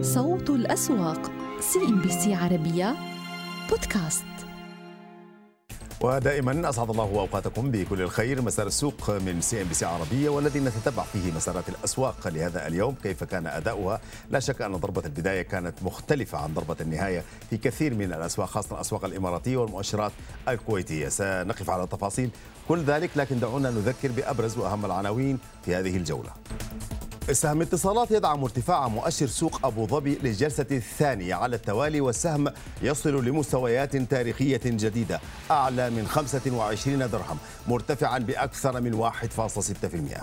صوت الأسواق CNBC عربية بودكاست. ودائما أسعد الله أوقاتكم بكل الخير. مسار السوق من CNBC عربية والذي نتتبع فيه مسارات الأسواق لهذا اليوم. كيف كان أداؤها؟ لا شك أن ضربة البداية كانت مختلفة عن ضربة النهاية في كثير من الأسواق خاصة الأسواق الإماراتية والمؤشرات الكويتية. سنقف على تفاصيل كل ذلك لكن دعونا نذكر بأبرز وأهم العناوين في هذه الجولة. سهم اتصالات يدعم ارتفاع مؤشر سوق أبو ظبي للجلسة الثانية على التوالي والسهم يصل لمستويات تاريخية جديدة أعلى من 25 درهم مرتفعا بأكثر من 1.6%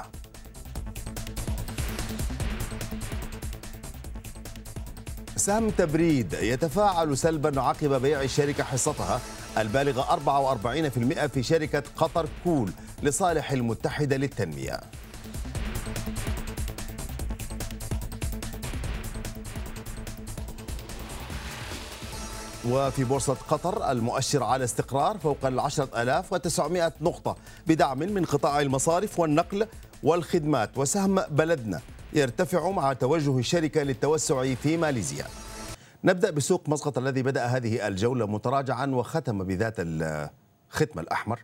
سهم تبريد يتفاعل سلبا عقب بيع الشركة حصتها البالغة 44% في شركة قطر كول لصالح المتحدة للتنمية. وفي بورصة قطر المؤشر على استقرار فوق العشرة ألاف وتسعمائة نقطة بدعم من قطاع المصارف والنقل والخدمات وسهم بلدنا يرتفع مع توجه الشركة للتوسع في ماليزيا. نبدأ بسوق مسقط الذي بدأ هذه الجولة متراجعا وختم بذات الختم الأحمر.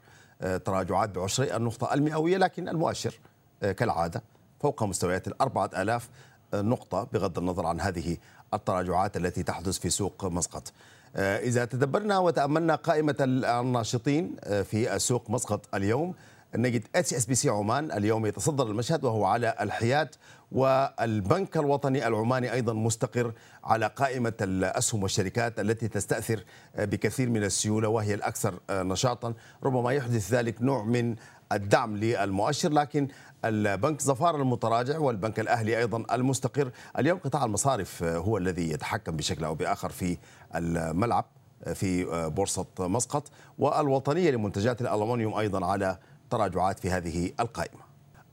تراجعات بعشري النقطة المئوية لكن المؤشر كالعادة فوق مستويات الأربعة ألاف نقطة بغض النظر عن هذه التراجعات التي تحدث في سوق مسقط. إذا تدبرنا وتأملنا قائمة الناشطين في سوق مسقط اليوم نجد HSBC عمان اليوم يتصدر المشهد وهو على الحياد والبنك الوطني العماني أيضا مستقر على قائمة الأسهم والشركات التي تستأثر بكثير من السيولة وهي الأكثر نشاطا. ربما يحدث ذلك نوع من الدعم للمؤشر لكن البنك ظفار المتراجع والبنك الأهلي أيضا المستقر اليوم قطاع المصارف هو الذي يتحكم بشكل أو بآخر في الملعب في بورصة مسقط والوطنية لمنتجات الالومنيوم أيضا على تراجعات في هذه القائمة.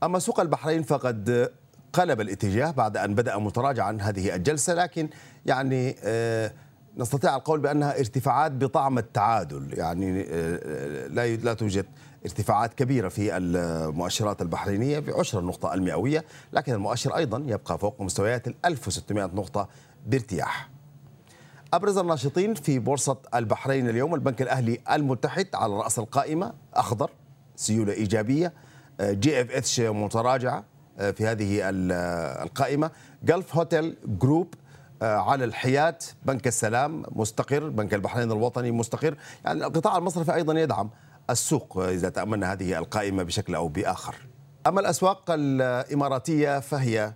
أما سوق البحرين فقد قلب الاتجاه بعد أن بدأ متراجعا هذه الجلسة لكن يعني نستطيع القول بأنها ارتفاعات بطعم التعادل يعني لا لا توجد ارتفاعات كبيرة في المؤشرات البحرينية بعشر النقطة المئوية لكن المؤشر أيضا يبقى فوق مستويات ال 1600 نقطة بارتياح. أبرز الناشطين في بورصة البحرين اليوم البنك الأهلي المتحد على رأس القائمة أخضر سيولة إيجابية GFH متراجعة في هذه القائمة. جلف هوتيل جروب على الحياد بنك السلام مستقر بنك البحرين الوطني مستقر. يعني القطاع المصرفي أيضا يدعم السوق إذا تأملنا هذه القائمة بشكل أو بآخر. أما الأسواق الإماراتية فهي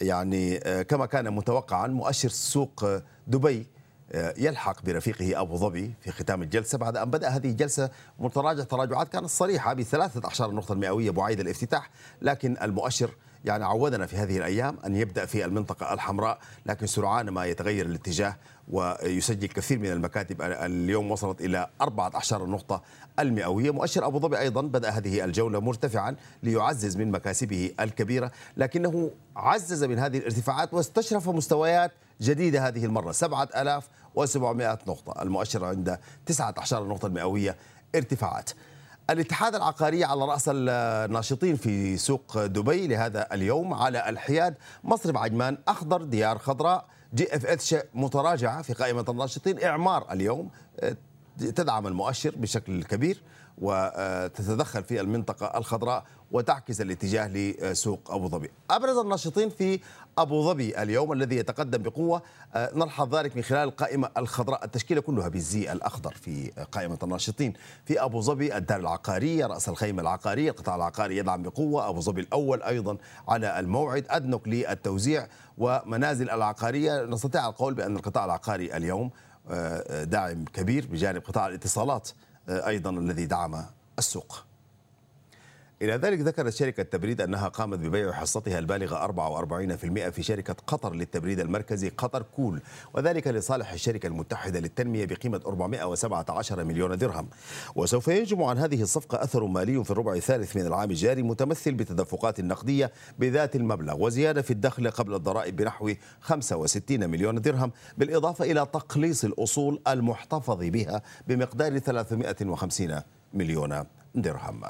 يعني كما كان متوقعا مؤشر سوق دبي يلحق برفيقه أبو ظبي في ختام الجلسة بعد أن بدأ هذه الجلسة متراجع تراجعات كانت صريحة بثلاثة اعشار النقطه المئويه بعيد الافتتاح لكن المؤشر يعني عودنا في هذه الأيام أن يبدأ في المنطقة الحمراء لكن سرعان ما يتغير الاتجاه ويسجل كثير من المكاتب. اليوم وصلت إلى 14 النقطه المئوية. مؤشر أبو ظبي أيضا بدأ هذه الجولة مرتفعا ليعزز من مكاسبه الكبيرة لكنه عزز من هذه الارتفاعات واستشرف مستويات جديدة هذه المرة. 7700 نقطة. المؤشر عند 19 النقطة المئوية ارتفاعات. الاتحاد العقاري على رأس الناشطين في سوق دبي لهذا اليوم على الحياد مصرف عجمان أخضر ديار خضراء. GFH متراجعة في قائمة الناشطين. إعمار اليوم تدعم المؤشر بشكل كبير. وتتدخل في المنطقة الخضراء وتعكس الاتجاه لسوق أبو ظبي. أبرز الناشطين في أبو ظبي اليوم الدار يتقدم بقوة نلحظ ذلك من خلال القائمة الخضراء. التشكيلة كلها بالزي الأخضر في قائمة الناشطين. في أبو ظبي الدار العقارية رأس الخيمة العقارية القطاع العقاري يدعم بقوة. أبو ظبي الأول أيضا على الموعد. أدنك للتوزيع ومنازل العقارية. نستطيع القول بأن القطاع العقاري اليوم داعم كبير بجانب قطاع الاتصالات. أيضا الذي دعم السوق. إلى ذلك ذكرت شركة تبريد أنها قامت ببيع حصتها البالغة 44% في شركة قطر للتبريد المركزي قطر كول وذلك لصالح الشركة المتحدة للتنمية بقيمة 417 مليون درهم. وسوف ينجم عن هذه الصفقة أثر مالي في الربع الثالث من العام الجاري متمثل بتدفقات نقدية بذات المبلغ وزيادة في الدخل قبل الضرائب بنحو 65 مليون درهم بالإضافة إلى تقليص الأصول المحتفظ بها بمقدار 350 مليون درهم.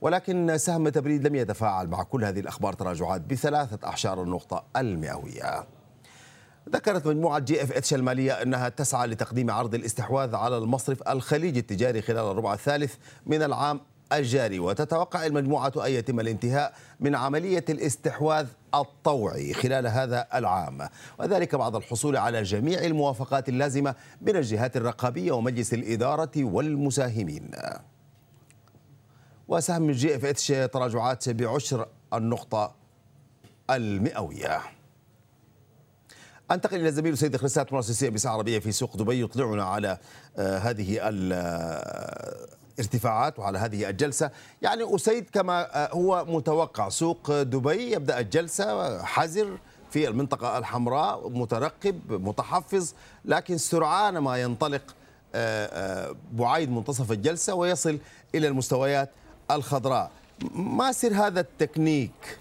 ولكن سهم تبريد لم يتفاعل مع كل هذه الأخبار تراجعات بثلاثة أعشار النقطة المئوية. ذكرت مجموعة GFH المالية أنها تسعى لتقديم عرض الاستحواذ على المصرف الخليجي التجاري خلال الربع الثالث من العام الجاري. وتتوقع المجموعة أن يتم الانتهاء من عملية الاستحواذ الطوعي خلال هذا العام. وذلك بعد الحصول على جميع الموافقات اللازمة من الجهات الرقابية ومجلس الإدارة والمساهمين. وسهم GFH تراجعات بعشر النقطة المئوية. أنتقل إلى زميل سيد مراسل سي بي عربية في سوق دبي يطلعنا على آه، هذه الارتفاعات وعلى هذه الجلسة. يعني أسيد كما آه، هو متوقع سوق دبي يبدأ الجلسة حذر في المنطقة الحمراء مترقب متحفظ لكن سرعان ما ينطلق آه، بعيد منتصف الجلسة ويصل إلى المستويات الخضراء. ما سر هذا التكنيك؟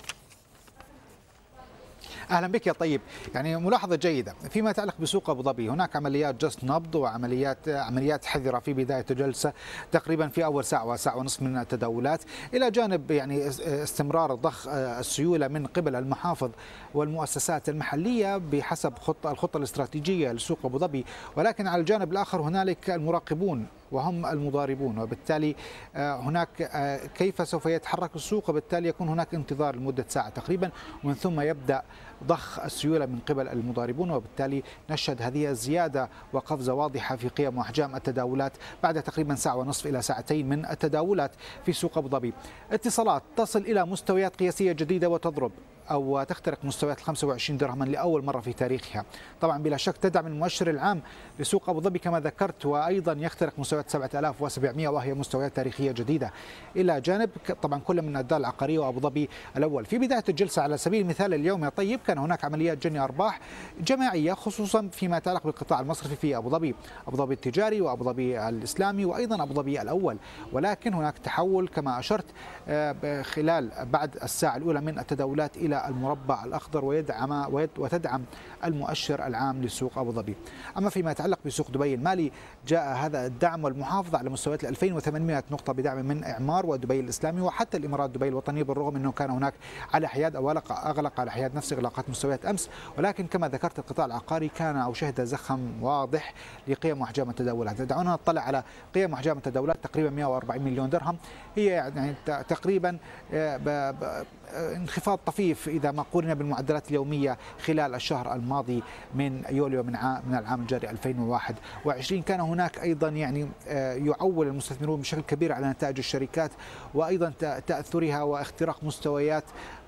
أهلا بك يا طيب. يعني ملاحظة جيدة. فيما يتعلق بسوق أبو ظبي هناك عمليات جست نبض وعمليات عمليات حذرة في بداية الجلسة تقريبا في أول ساعة وساعة ونصف من التداولات. إلى جانب يعني استمرار ضخ السيولة من قبل المحافظ والمؤسسات المحلية بحسب خطه الخطة الاستراتيجية لسوق أبو ظبي. ولكن على الجانب الآخر هنالك المراقبون. وهم المضاربون. وبالتالي آه، هناك آه، كيف سوف يتحرك السوق؟ وبالتالي يكون هناك انتظار لمدة ساعة تقريبا ومن ثم يبدأ ضخ السيولة من قبل المضاربون. وبالتالي نشهد هذه الزيادة وقفزة واضحة في قيم وأحجام التداولات بعد تقريبا ساعة ونصف إلى ساعتين من التداولات في سوق أبو ظبي. اتصالات تصل إلى مستويات قياسية جديدة وتضرب أو تخترق مستويات 25 درهما لأول مرة في تاريخها. طبعا بلا شك تدعم المؤشر العام لسوق أبو ظبي كما ذكرت وأيضا يخترق مستويات 7700 وهي مستويات تاريخية جديدة. إلى جانب طبعا كل من الدال العقارية وأبو ظبي الأول. في بداية الجلسة على سبيل المثال اليوم يا طيب كان هناك عمليات جني أرباح جماعية خصوصا فيما يتعلق بالقطاع المصرفي في أبو ظبي. أبو ظبي التجاري وأبو ظبي الإسلامي وأيضا أبو ظبي الأول. ولكن هناك تحول كما أشرت آه، خلال بعد الساعة الأولى من التداولات إلى المربع الأخضر ويدعم وتدعم المؤشر العام لسوق أبو ظبي. أما فيما يتعلق بسوق دبي المالي جاء هذا الدعم والمحافظة على مستويات 2800 نقطة بدعم من إعمار ودبي الإسلامي وحتى الإمارات دبي الوطنية بالرغم أنه كان هناك على حياد أو أغلق على حياد نفس إغلاقات مستويات أمس. ولكن كما ذكرت القطاع العقاري كان أو شهد زخم واضح لقيم وأحجام التداولات. دعونا نطلع على قيم وأحجام التداولات تقريبا 140 مليون درهم. هي يعني تقريبا آه، انخفاض طفيف إذا ما قورن بالمعدلات اليومية خلال الشهر الماضي من يوليو من عام من العام الجاري 2021 كان هناك أيضا يعني آه، يعول المستثمرون بشكل كبير على نتائج الشركات وأيضا تأثرها واختراق مستويات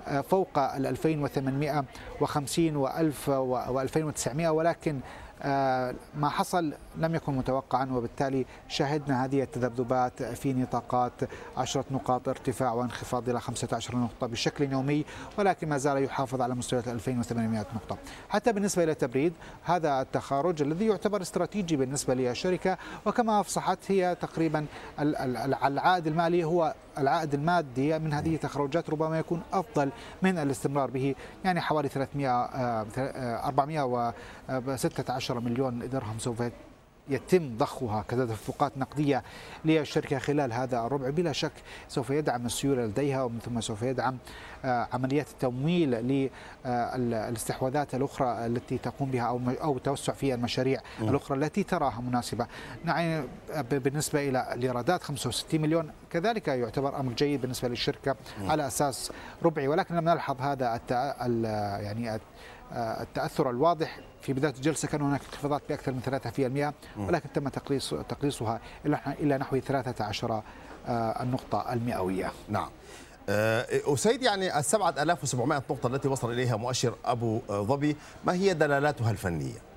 آه، فوق ال 2850 و 1000 و 2900 ولكن ما حصل لم يكن متوقعا وبالتالي شهدنا هذه التذبذبات في نطاقات 10 نقاط ارتفاع وانخفاض إلى 15 نقطة بشكل يومي ولكن ما زال يحافظ على مستويات 2800 نقطة. حتى بالنسبة إلى التبريد هذا التخارج الذي يعتبر استراتيجي بالنسبة للشركة وكما أفصحت هي تقريبا العائد المالي هو العائد المادي من هذه التخرجات ربما يكون أفضل من الاستمرار به يعني حوالي 300 416 آه، مليون درهم سوف يتم ضخها كتدفقات نقدية للشركة خلال هذا الربع. بلا شك سوف يدعم السيولة لديها ومن ثم سوف يدعم آه، عمليات التمويل للاستحواذات الأخرى التي تقوم بها أو أو توسع في المشاريع الأخرى التي تراها مناسبة. يعني بالنسبة إلى الإيرادات 65 مليون كذلك يعتبر أمر جيد بالنسبة للشركة على أساس ربعي. ولكن لم نلحظ هذا يعني التأثر الواضح في بداية الجلسة كان هناك انخفاضات بأكثر من 3% ولكن تم تقليص تقليصها إلى نحو 13 آه، النقطة المئوية. نعم. أسيد آه، يعني ال 7700 نقطة التي وصل إليها مؤشر أبو ظبي ما هي دلالاتها الفنية؟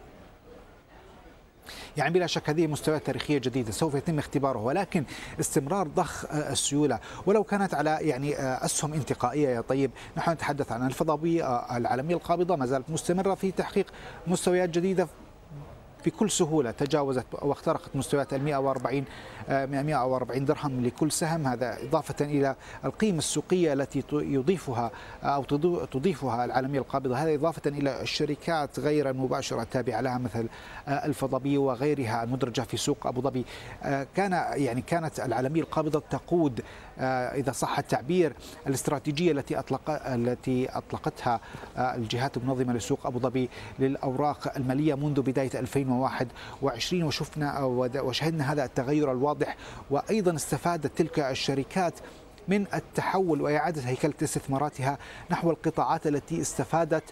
يعني بلا شك هذه مستويات تاريخية جديدة. سوف يتم اختباره ولكن استمرار ضخ السيولة. ولو كانت على يعني آه، أسهم انتقائية يا طيب نحن نتحدث عن الفضائيه آه، العالمية القابضة ما زالت مستمرة في تحقيق مستويات جديدة بكل سهولة. تجاوزت واخترقت مستويات ال 140 140 درهم لكل سهم. هذا إضافة إلى القيمة السوقية التي يضيفها أو تضيفها العالمية القابضة. هذا إضافة إلى الشركات غير المباشرة التابعة لها مثل الفضبي وغيرها المدرجة في سوق أبو ظبي. كان يعني كانت العالمية القابضة تقود آه، إذا صح التعبير الاستراتيجية التي اطلق التي أطلقتها آه، الجهات المنظمة لسوق أبو ظبي للأوراق المالية منذ بداية 2021 وشفنا وشهدنا هذا التغير الواضح وأيضا استفادت تلك الشركات من التحول وإعادة هيكلة استثماراتها نحو القطاعات التي استفادت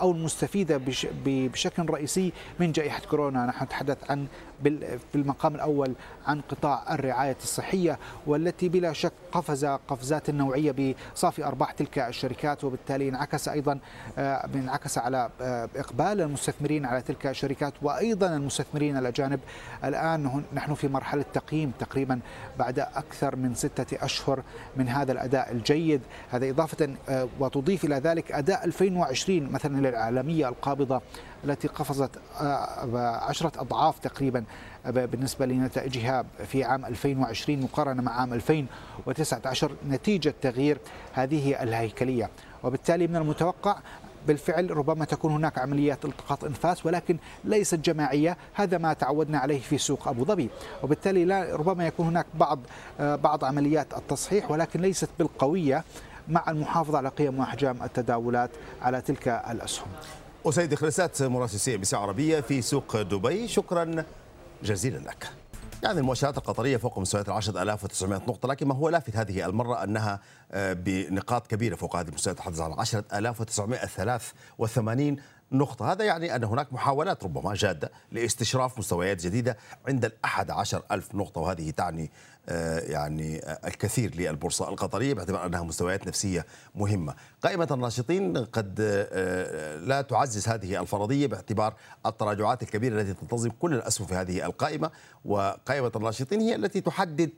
أو المستفيدة بشكل رئيسي من جائحة كورونا. نحن نتحدث عن في المقام الأول عن قطاع الرعاية الصحية والتي بلا شك قفز قفزات نوعية بصافي أرباح تلك الشركات وبالتالي انعكس أيضا آه، انعكس على آه، إقبال المستثمرين على تلك الشركات وأيضا المستثمرين الأجانب. الآن نحن في مرحلة تقييم تقريبا بعد أكثر من ستة أشهر من هذا الأداء الجيد. هذا إضافة آه، وتضيف إلى ذلك أداء 2020 مثلا للعالميه القابضة التي قفزت عشرة أضعاف تقريبا بالنسبة لنتائجها في عام 2020 مقارنة مع عام 2019 نتيجة تغيير هذه الهيكلية. وبالتالي من المتوقع بالفعل ربما تكون هناك عمليات التقاط إنفاس ولكن ليست جماعية هذا ما تعودنا عليه في سوق أبو ظبي. وبالتالي لا ربما يكون هناك بعض بعض عمليات التصحيح ولكن ليست بالقوية. مع المحافظة على قيم وأحجام التداولات على تلك الأسهم. أسيد خلسات مراسل CNBC عربية في سوق دبي. شكرا جزيلا لك. يعني المؤشرات القطرية فوق مستويات ال 10900 نقطة لكن ما هو لافت هذه المرة؟ أنها آه، بنقاط كبيرة فوق هذه المستويات تحدث عن 10983 نقطة. هذا يعني أن هناك محاولات ربما جادة لاستشراف مستويات جديدة عند الأحد عشر ألف نقطة وهذه تعني آه، يعني آه، الكثير للبورصة القطرية باعتبار أنها مستويات نفسية مهمة. قائمة الناشطين قد آه، لا تعزز هذه الفرضية باعتبار التراجعات الكبيرة التي تنتظم كل الأسهم في هذه القائمة. وقائمة الناشطين هي التي تحدد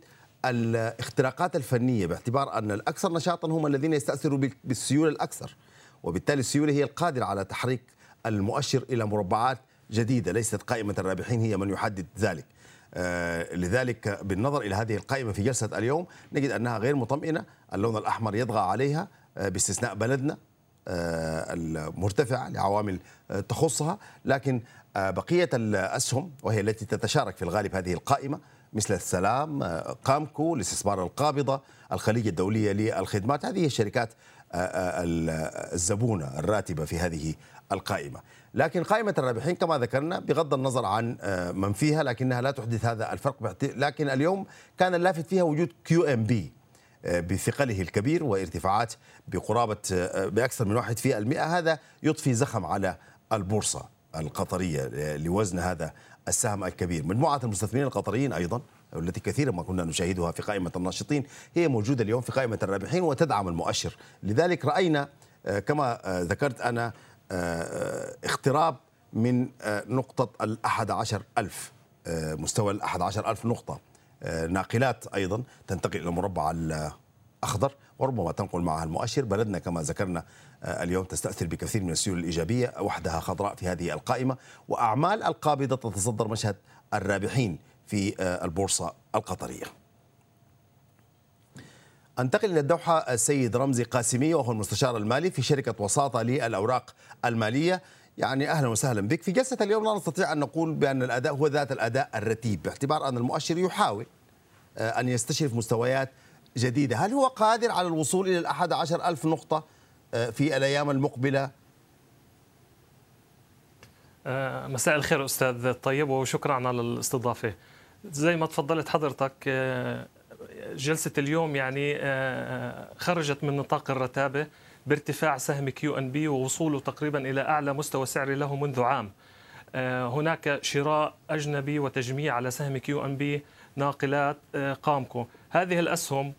الاختراقات الفنية باعتبار أن الأكثر نشاطا هم الذين يستأثروا بالسيولة الأكثر. وبالتالي السيولة هي القادرة على تحريك المؤشر إلى مربعات جديدة ليست قائمة الرابحين هي من يحدد ذلك. آه لذلك بالنظر إلى هذه القائمة في جلسة اليوم نجد أنها غير مطمئنة اللون الأحمر يطغى عليها آه باستثناء بلدنا آه المرتفعة لعوامل تخصها لكن بقية الأسهم وهي التي تتشارك في الغالب هذه القائمة مثل السلام قامكو الاستثمار القابضة الخليج الدولية للخدمات هذه الشركات الزبونة الراتبة في هذه القائمة. لكن قائمة الرابحين كما ذكرنا بغض النظر عن آه، من فيها لكنها لا تحدث هذا الفرق لكن اليوم كان اللافت فيها وجود QNB بثقله الكبير وارتفاعات بقرابة آه، بأكثر من واحد في المئة. هذا يضفي زخم على البورصة القطرية آه، لوزن هذا السهم الكبير. مجموعة المستثمرين القطريين أيضا والتي كثيرا ما كنا نشاهدها في قائمة الناشطين هي موجودة اليوم في قائمة الرابحين وتدعم المؤشر. لذلك رأينا كما ذكرت أنا آه، اقتراب من آه، نقطة الأحد عشر ألف آه، مستوى الأحد عشر ألف نقطة. ناقلات أيضا تنتقل إلى المربع الأخضر وربما تنقل معها المؤشر. بلدنا كما ذكرنا اليوم تستأثر بكثير من السيول الإيجابية وحدها خضراء في هذه القائمة. وأعمال القابضة تتصدر مشهد الرابحين في البورصة القطرية. أنتقل إلى الدوحة السيد رمزي قاسمي وهو المستشار المالي في شركة وساطة للأوراق المالية. يعني أهلا وسهلا بك. في جلسة اليوم لا نستطيع أن نقول بأن الأداء هو ذات الأداء الرتيب باعتبار أن المؤشر يحاول آه، أن يستشرف مستويات جديدة. هل هو قادر على الوصول إلى الأحد عشر ألف نقطة آه، في الأيام المقبلة؟ آه، مساء الخير أستاذ طيب وشكرا على الاستضافة. زي ما تفضلت حضرتك جلسة اليوم يعني آه، آه، خرجت من نطاق الرتابة بارتفاع سهم QNB ووصوله تقريبا إلى أعلى مستوى سعري له منذ عام. آه، هناك شراء أجنبي وتجميع على سهم QNB ناقلات قامكو. هذه الأسهم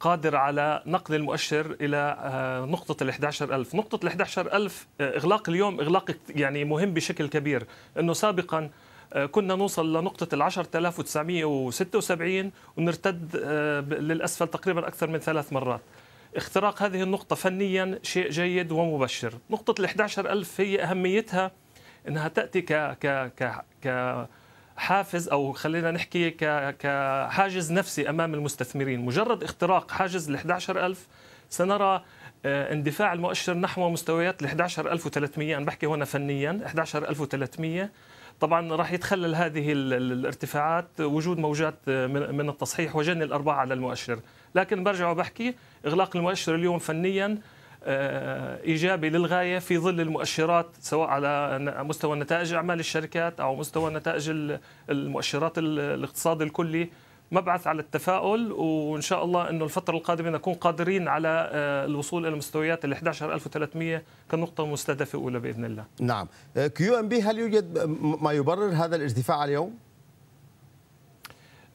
قادر على نقل المؤشر إلى نقطة ال 11000 نقطة ال 11000 إغلاق اليوم إغلاق يعني مهم بشكل كبير. أنه سابقا كنا نوصل لنقطة ال 10976 ونرتد آه، للأسفل تقريبا أكثر من ثلاث مرات. اختراق هذه النقطة فنيا شيء جيد ومبشر. نقطة ال 11000 هي أهميتها إنها تأتي ك ك ك, ك حافز أو خلينا نحكي كحاجز نفسي أمام المستثمرين. مجرد اختراق حاجز ال 11000 سنرى آه، اندفاع المؤشر نحو مستويات ال 11300 أنا بحكي هنا فنيا 11300 طبعا راح يتخلل هذه الارتفاعات وجود موجات من التصحيح وجني الارباح على المؤشر. لكن برجع وبحكي إغلاق المؤشر اليوم فنيا آه، إيجابي للغاية في ظل المؤشرات سواء على مستوى نتائج أعمال الشركات أو مستوى نتائج المؤشرات الاقتصاد الكلي. مبعث على التفاؤل وإن شاء الله إنه الفترة القادمة نكون قادرين على آه، الوصول إلى مستويات ال 11300 كنقطة مستهدفة أولى بإذن الله. نعم، QNB هل يوجد ما يبرر هذا الارتفاع اليوم؟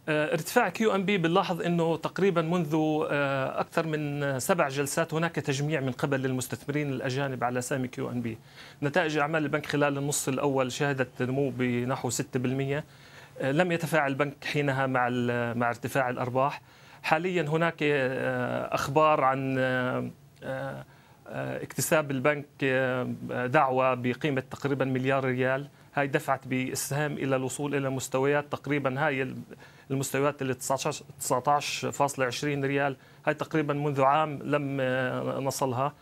آه، ارتفاع QNB بنلاحظ إنه تقريبا منذ آه، أكثر من سبع جلسات هناك تجميع من قبل المستثمرين الأجانب على سهم QNB. نتائج أعمال البنك خلال النصف الأول شهدت نمو بنحو 6%. آه، لم يتفاعل البنك حينها مع مع ارتفاع الأرباح. حاليا هناك أخبار عن اكتساب البنك دعوة بقيمة تقريبا مليار ريال. هاي دفعت بالسهم إلى الوصول إلى مستويات تقريبا هاي المستويات اللي 19.20 ريال. هاي تقريبا منذ عام لم نصلها.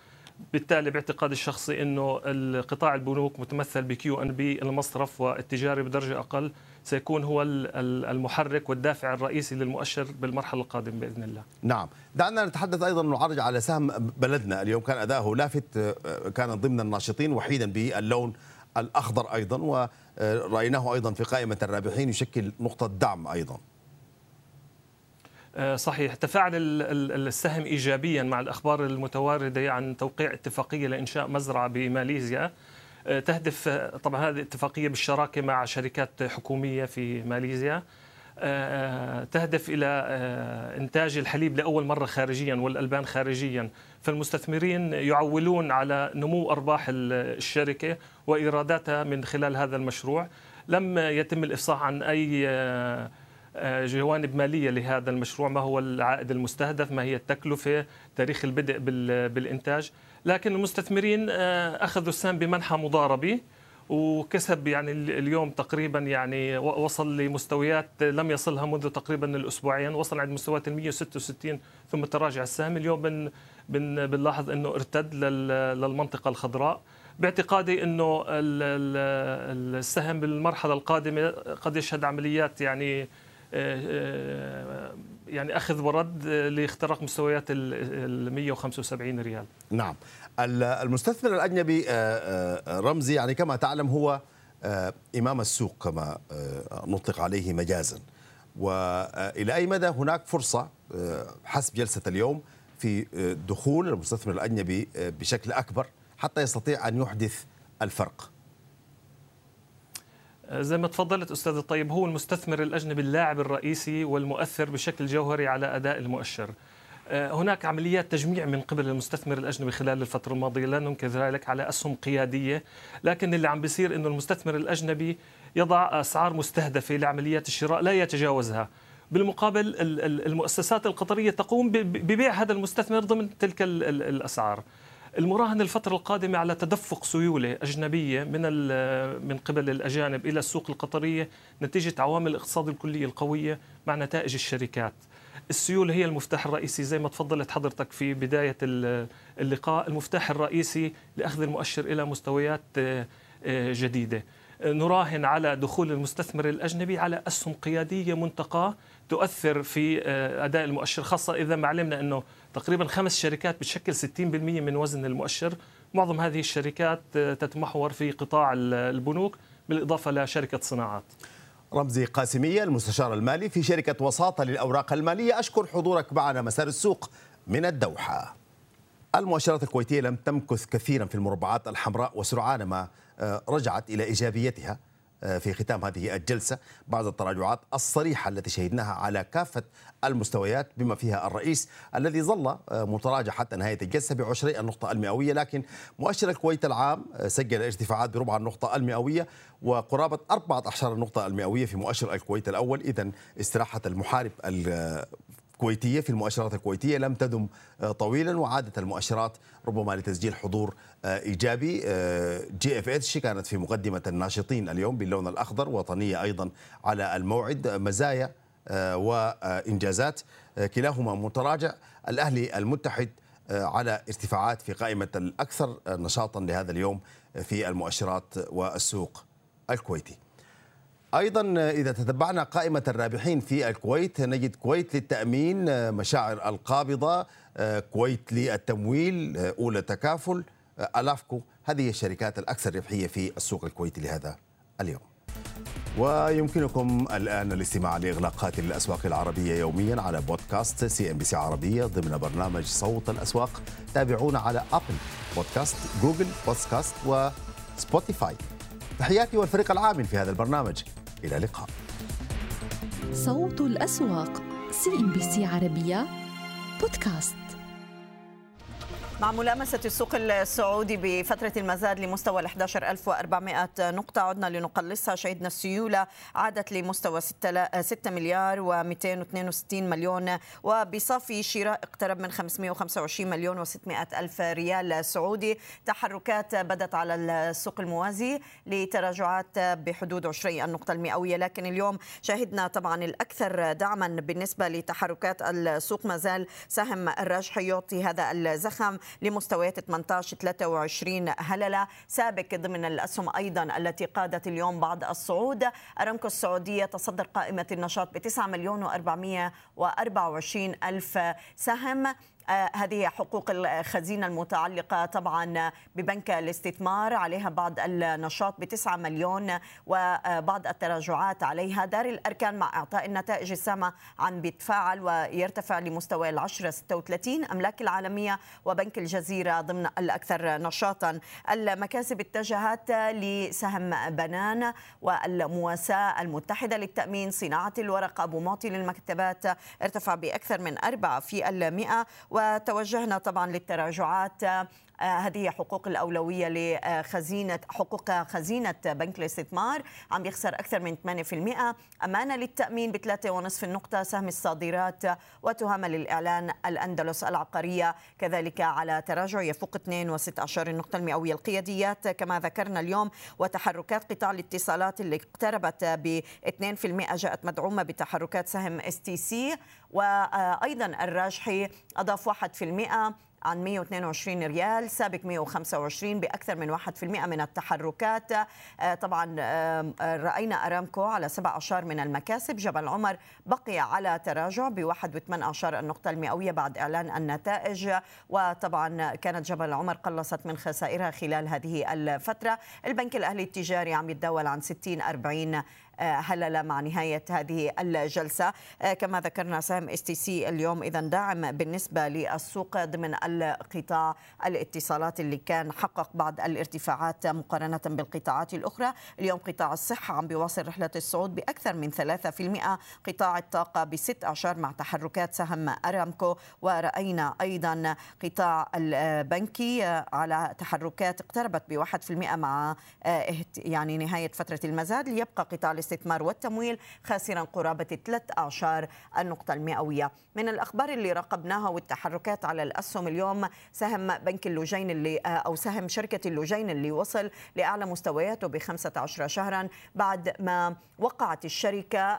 بالتالي باعتقادي الشخصي إنه القطاع البنوك متمثل بكيو ان بي المصرف والتجاري بدرجة أقل. سيكون هو المحرك والدافع الرئيسي للمؤشر بالمرحلة القادمة بإذن الله. نعم، دعنا نتحدث أيضا نعرج على سهم بلدنا اليوم كان أداؤه لافت كان ضمن الناشطين وحيدا باللون الأخضر أيضا ورأيناه أيضا في قائمة الرابحين يشكل نقطة دعم أيضا. آه، صحيح تفاعل السهم ايجابيا مع الأخبار المتواردة عن توقيع اتفاقية لإنشاء مزرعة بماليزيا آه، تهدف آه، طبعا هذه اتفاقية بالشراكة مع شركات حكومية في ماليزيا. تهدف إلى إنتاج الحليب لأول مرة خارجيا والألبان خارجيا. فالمستثمرين يعولون على نمو أرباح الشركة وإيراداتها من خلال هذا المشروع. لم يتم الإفصاح عن أي آه، جوانب مالية لهذا المشروع. ما هو العائد المستهدف؟ ما هي التكلفة؟ تاريخ البدء بالإنتاج. لكن المستثمرين آه، أخذوا السهم بمنحى مضاربه وكسب يعني اليوم تقريبا يعني وصل لمستويات لم يصلها منذ تقريبا الأسبوعين وصل عند مستويات ال 166 ثم تراجع السهم. اليوم بن بن بنلاحظ إنه ارتد للمنطقة الخضراء باعتقادي إنه السهم بالمرحلة القادمة قد يشهد عمليات يعني يعني أخذ ورد لاختراق مستويات ال 175 ريال. نعم. المستثمر الأجنبي آه، آه، رمزي يعني كما تعلم هو آه، إمام السوق كما نطلق عليه مجازا. والى أي مدى هناك فرصة حسب جلسة اليوم في دخول المستثمر الأجنبي بشكل أكبر حتى يستطيع أن يحدث الفرق؟ زي ما تفضلت أستاذ الطيب هو المستثمر الأجنبي اللاعب الرئيسي والمؤثر بشكل جوهري على أداء المؤشر. آه، هناك عمليات تجميع من قبل المستثمر الأجنبي خلال الفترة الماضية لا ننكر ذلك على أسهم قيادية لكن اللي عم بيصير إنه المستثمر الأجنبي يضع أسعار مستهدفة لعمليات الشراء لا يتجاوزها. بالمقابل المؤسسات القطرية تقوم ببيع هذا المستثمر ضمن تلك الأسعار. المراهنة الفترة القادمة على تدفق سيولة أجنبية من من قبل الأجانب إلى السوق القطرية نتيجة عوامل الاقتصاد الكلية القوية مع نتائج الشركات. السيولة هي المفتاح الرئيسي زي ما تفضلت حضرتك في بداية اللقاء المفتاح الرئيسي لأخذ المؤشر إلى مستويات آه، جديدة. نراهن على دخول المستثمر الأجنبي على أسهم قيادية منتقاة تؤثر في آه، أداء المؤشر خاصة إذا ما علمنا أنه تقريبا خمس شركات بتشكل 60% من وزن المؤشر. معظم هذه الشركات آه، تتمحور في قطاع البنوك بالإضافة لشركة صناعات. رمزي قاسمية المستشار المالي في شركة وساطة للأوراق المالية. أشكر حضورك معنا مسار السوق من الدوحة. المؤشرات الكويتية لم تمكث كثيرا في المربعات الحمراء وسرعان ما آه، رجعت إلى إيجابيتها. في ختام هذه الجلسة بعد التراجعات الصريحة التي شهدناها على كافة المستويات بما فيها الرئيس الذي ظل آه، متراجع حتى نهاية الجلسة بعشري النقطة المئوية لكن مؤشر الكويت العام سجل ارتفاعات بربع النقطة المئوية وقرابة أربعة أحشار النقطة المئوية في مؤشر الكويت الأول. إذا استراحة المحارب كويتيه في المؤشرات الكويتية لم تدم طويلا وعادت المؤشرات ربما لتسجيل حضور إيجابي. GFH كانت في مقدمة الناشطين اليوم باللون الأخضر وطنية أيضا على الموعد مزايا وإنجازات. كلاهما متراجع. الأهلي المتحد على ارتفاعات في قائمة الأكثر نشاطا لهذا اليوم في المؤشرات والسوق الكويتي. أيضا إذا تتبعنا قائمة الرابحين في الكويت نجد كويت للتأمين مشاعر القابضة كويت للتمويل أولى تكافل ألافكو. هذه الشركات الأكثر ربحية في السوق الكويتي لهذا اليوم. ويمكنكم الآن الاستماع لإغلاقات الأسواق العربية يوميا على بودكاست CNBC عربية ضمن برنامج صوت الأسواق. تابعونا على Apple Podcast Google Podcast و Spotify تحياتي والفريق العامل في هذا البرنامج. إلى اللقاء. صوت الأسواق سي ام بي سي عربية بودكاست. مع ملامسة السوق السعودي بفترة المزاد لمستوى ال 11400 نقطة عدنا لنقلصها شهدنا السيولة عادت لمستوى 6 مليار و262 مليون وبصافي شراء اقترب من 525 مليون و600 ألف ريال سعودي. تحركات بدت على السوق الموازي لتراجعات بحدود 20 النقطة المئوية لكن اليوم شهدنا طبعا الأكثر دعما بالنسبة لتحركات السوق ما زال سهم الراجح يعطي هذا الزخم. لمستويات 18 23 هللة سابق ضمن الأسهم أيضا التي قادت اليوم بعض الصعود. أرامكو السعودية تصدر قائمة النشاط ب 9 مليون و424 ألف سهم. هذه حقوق الخزينة المتعلقة طبعا ببنك الاستثمار عليها بعض النشاط بتسعة مليون وبعض التراجعات عليها. دار الأركان مع إعطاء النتائج السامة عن بيتفاعل ويرتفع لمستوى العشرة 36 أملاك العالمية وبنك الجزيرة ضمن الأكثر نشاطا. المكاسب اتجهت لسهم بنان والمواساة المتحدة للتأمين. صناعة الورق أبو معطي للمكتبات ارتفع بأكثر من أربعة في المئة وتوجهنا طبعا للتراجعات. آه، هذه حقوق الأولوية لخزينة حقوق خزينة بنك الاستثمار. عم يخسر أكثر من 8% أمانة للتأمين ب 3.5 النقطة. سهم الصادرات وتهمل الإعلان الأندلس العقارية. كذلك على تراجع يفوق 2.16 النقطة المئوية القياديات. كما ذكرنا اليوم وتحركات قطاع الاتصالات اللي اقتربت ب 2% جاءت مدعومة بتحركات سهم STC وأيضا الراجحي أضاف 1% عن 122 ريال سابق 125 بأكثر من 1% من التحركات. آه، طبعا رأينا أرامكو على 7 أعشار من المكاسب. جبل عمر بقي على تراجع ب 1.8 النقطة المئوية بعد إعلان النتائج. وطبعا كانت جبل عمر قلصت من خسائرها خلال هذه الفترة. البنك الأهلي التجاري عم يتداول عن 60 40 هللة مع نهاية هذه الجلسة. آه، كما ذكرنا سهم STC اليوم إذا داعم بالنسبة للسوق ضمن القطاع الاتصالات اللي كان حقق بعض الارتفاعات مقارنة بالقطاعات الأخرى. اليوم قطاع الصحة عم بيواصل رحلة الصعود بأكثر من 3% قطاع الطاقة بست أعشار مع تحركات سهم أرامكو. ورأينا أيضا قطاع البنكي على تحركات اقتربت ب 1% مع آه، يعني نهاية فترة المزاد. ليبقى قطاع الاستثمار والتمويل خاسرا قرابة ثلاث أعشار النقطة المئوية. من الأخبار اللي راقبناها والتحركات على الأسهم اليوم سهم بنك اللجين اللي أو سهم شركة اللجين اللي وصل لأعلى مستوياته ب 15 شهرا بعد ما وقعت الشركة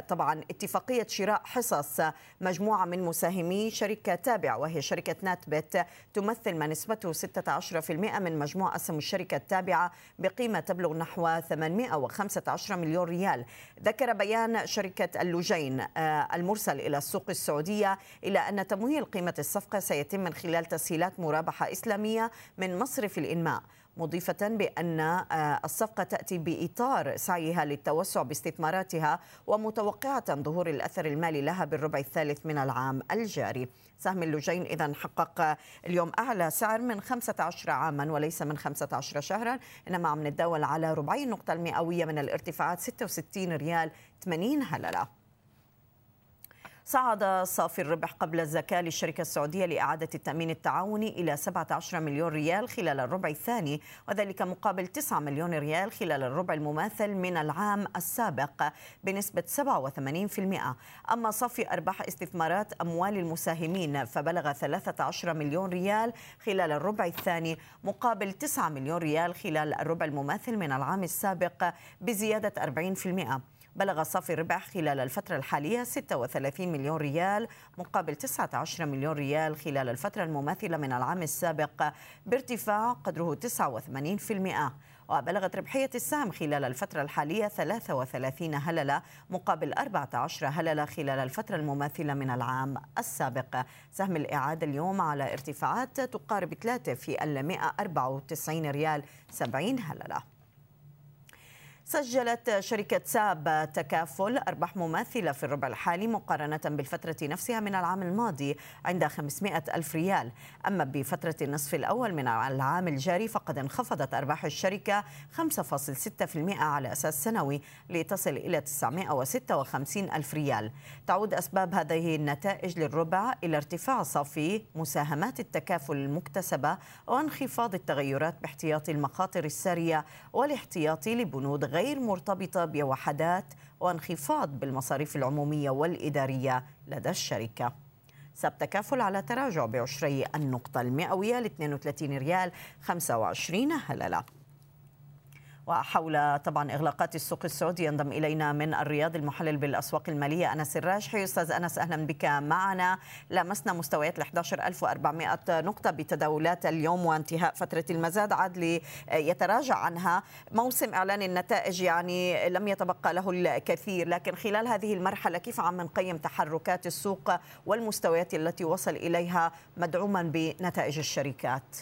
طبعا اتفاقية شراء حصص مجموعة من مساهمي شركة تابعة وهي شركة NATPET تمثل ما نسبته 16% من مجموع أسهم الشركة التابعة بقيمة تبلغ نحو 815 10 مليون ريال. ذكر بيان شركة اللجين آه، المرسل إلى السوق السعودية إلى أن تمويل قيمة الصفقة سيتم من خلال تسهيلات مرابحة إسلامية من مصرف الإنماء. مضيفة بأن آه، الصفقة تأتي بإطار سعيها للتوسع باستثماراتها ومتوقعة ظهور الأثر المالي لها بالربع الثالث من العام الجاري. سهم اللجين إذا حقق اليوم أعلى سعر من 15 عاما وليس من 15 شهرا إنما عم نتداول على ربعي النقطة المئوية من الارتفاعات 66 ريال 80 هللة. صعد صافي الربح قبل الزكاة للشركة السعودية لإعادة التأمين التعاوني إلى 17 مليون ريال خلال الربع الثاني وذلك مقابل 9 مليون ريال خلال الربع المماثل من العام السابق بنسبة 87% أما صافي أرباح استثمارات أموال المساهمين فبلغ 13 مليون ريال خلال الربع الثاني مقابل 9 مليون ريال خلال الربع المماثل من العام السابق بزيادة 40% بلغ صافي الربح خلال الفترة الحالية 36 مليون ريال مقابل 19 مليون ريال خلال الفترة المماثلة من العام السابق بارتفاع قدره 89% وبلغت ربحية السهم خلال الفترة الحالية 33 هللة مقابل 14 هللة خلال الفترة المماثلة من العام السابق. سهم الإعادة اليوم على ارتفاعات تقارب 3 في ال 194 ريال 70 هللة. سجلت شركة ساب تكافل أرباح مماثلة في الربع الحالي مقارنة بالفترة نفسها من العام الماضي عند 500 ألف ريال. أما بفترة النصف الأول من العام الجاري فقد انخفضت أرباح الشركة 5.6% على أساس سنوي لتصل إلى 956 ألف ريال. تعود أسباب هذه النتائج للربع إلى ارتفاع صافي مساهمات التكافل المكتسبة وانخفاض التغيرات باحتياطي المخاطر السارية والاحتياطي لبنود غير غير مرتبطة بوحدات وانخفاض بالمصاريف العمومية والإدارية لدى الشركة. سب تكافل على تراجع بعشري النقطة المئوية ل 32 ريال 25 هللة وحول طبعا إغلاقات السوق السعودي ينضم إلينا من الرياض المحلل بالأسواق المالية أنس الراجحي. أستاذ أنس أهلا بك معنا. لمسنا مستويات ال 11400 نقطة بتداولات اليوم وانتهاء فترة المزاد. عاد يتراجع عنها موسم إعلان النتائج يعني لم يتبقى له الكثير. لكن خلال هذه المرحلة كيف عم نقيم تحركات السوق والمستويات التي وصل إليها مدعوما بنتائج الشركات؟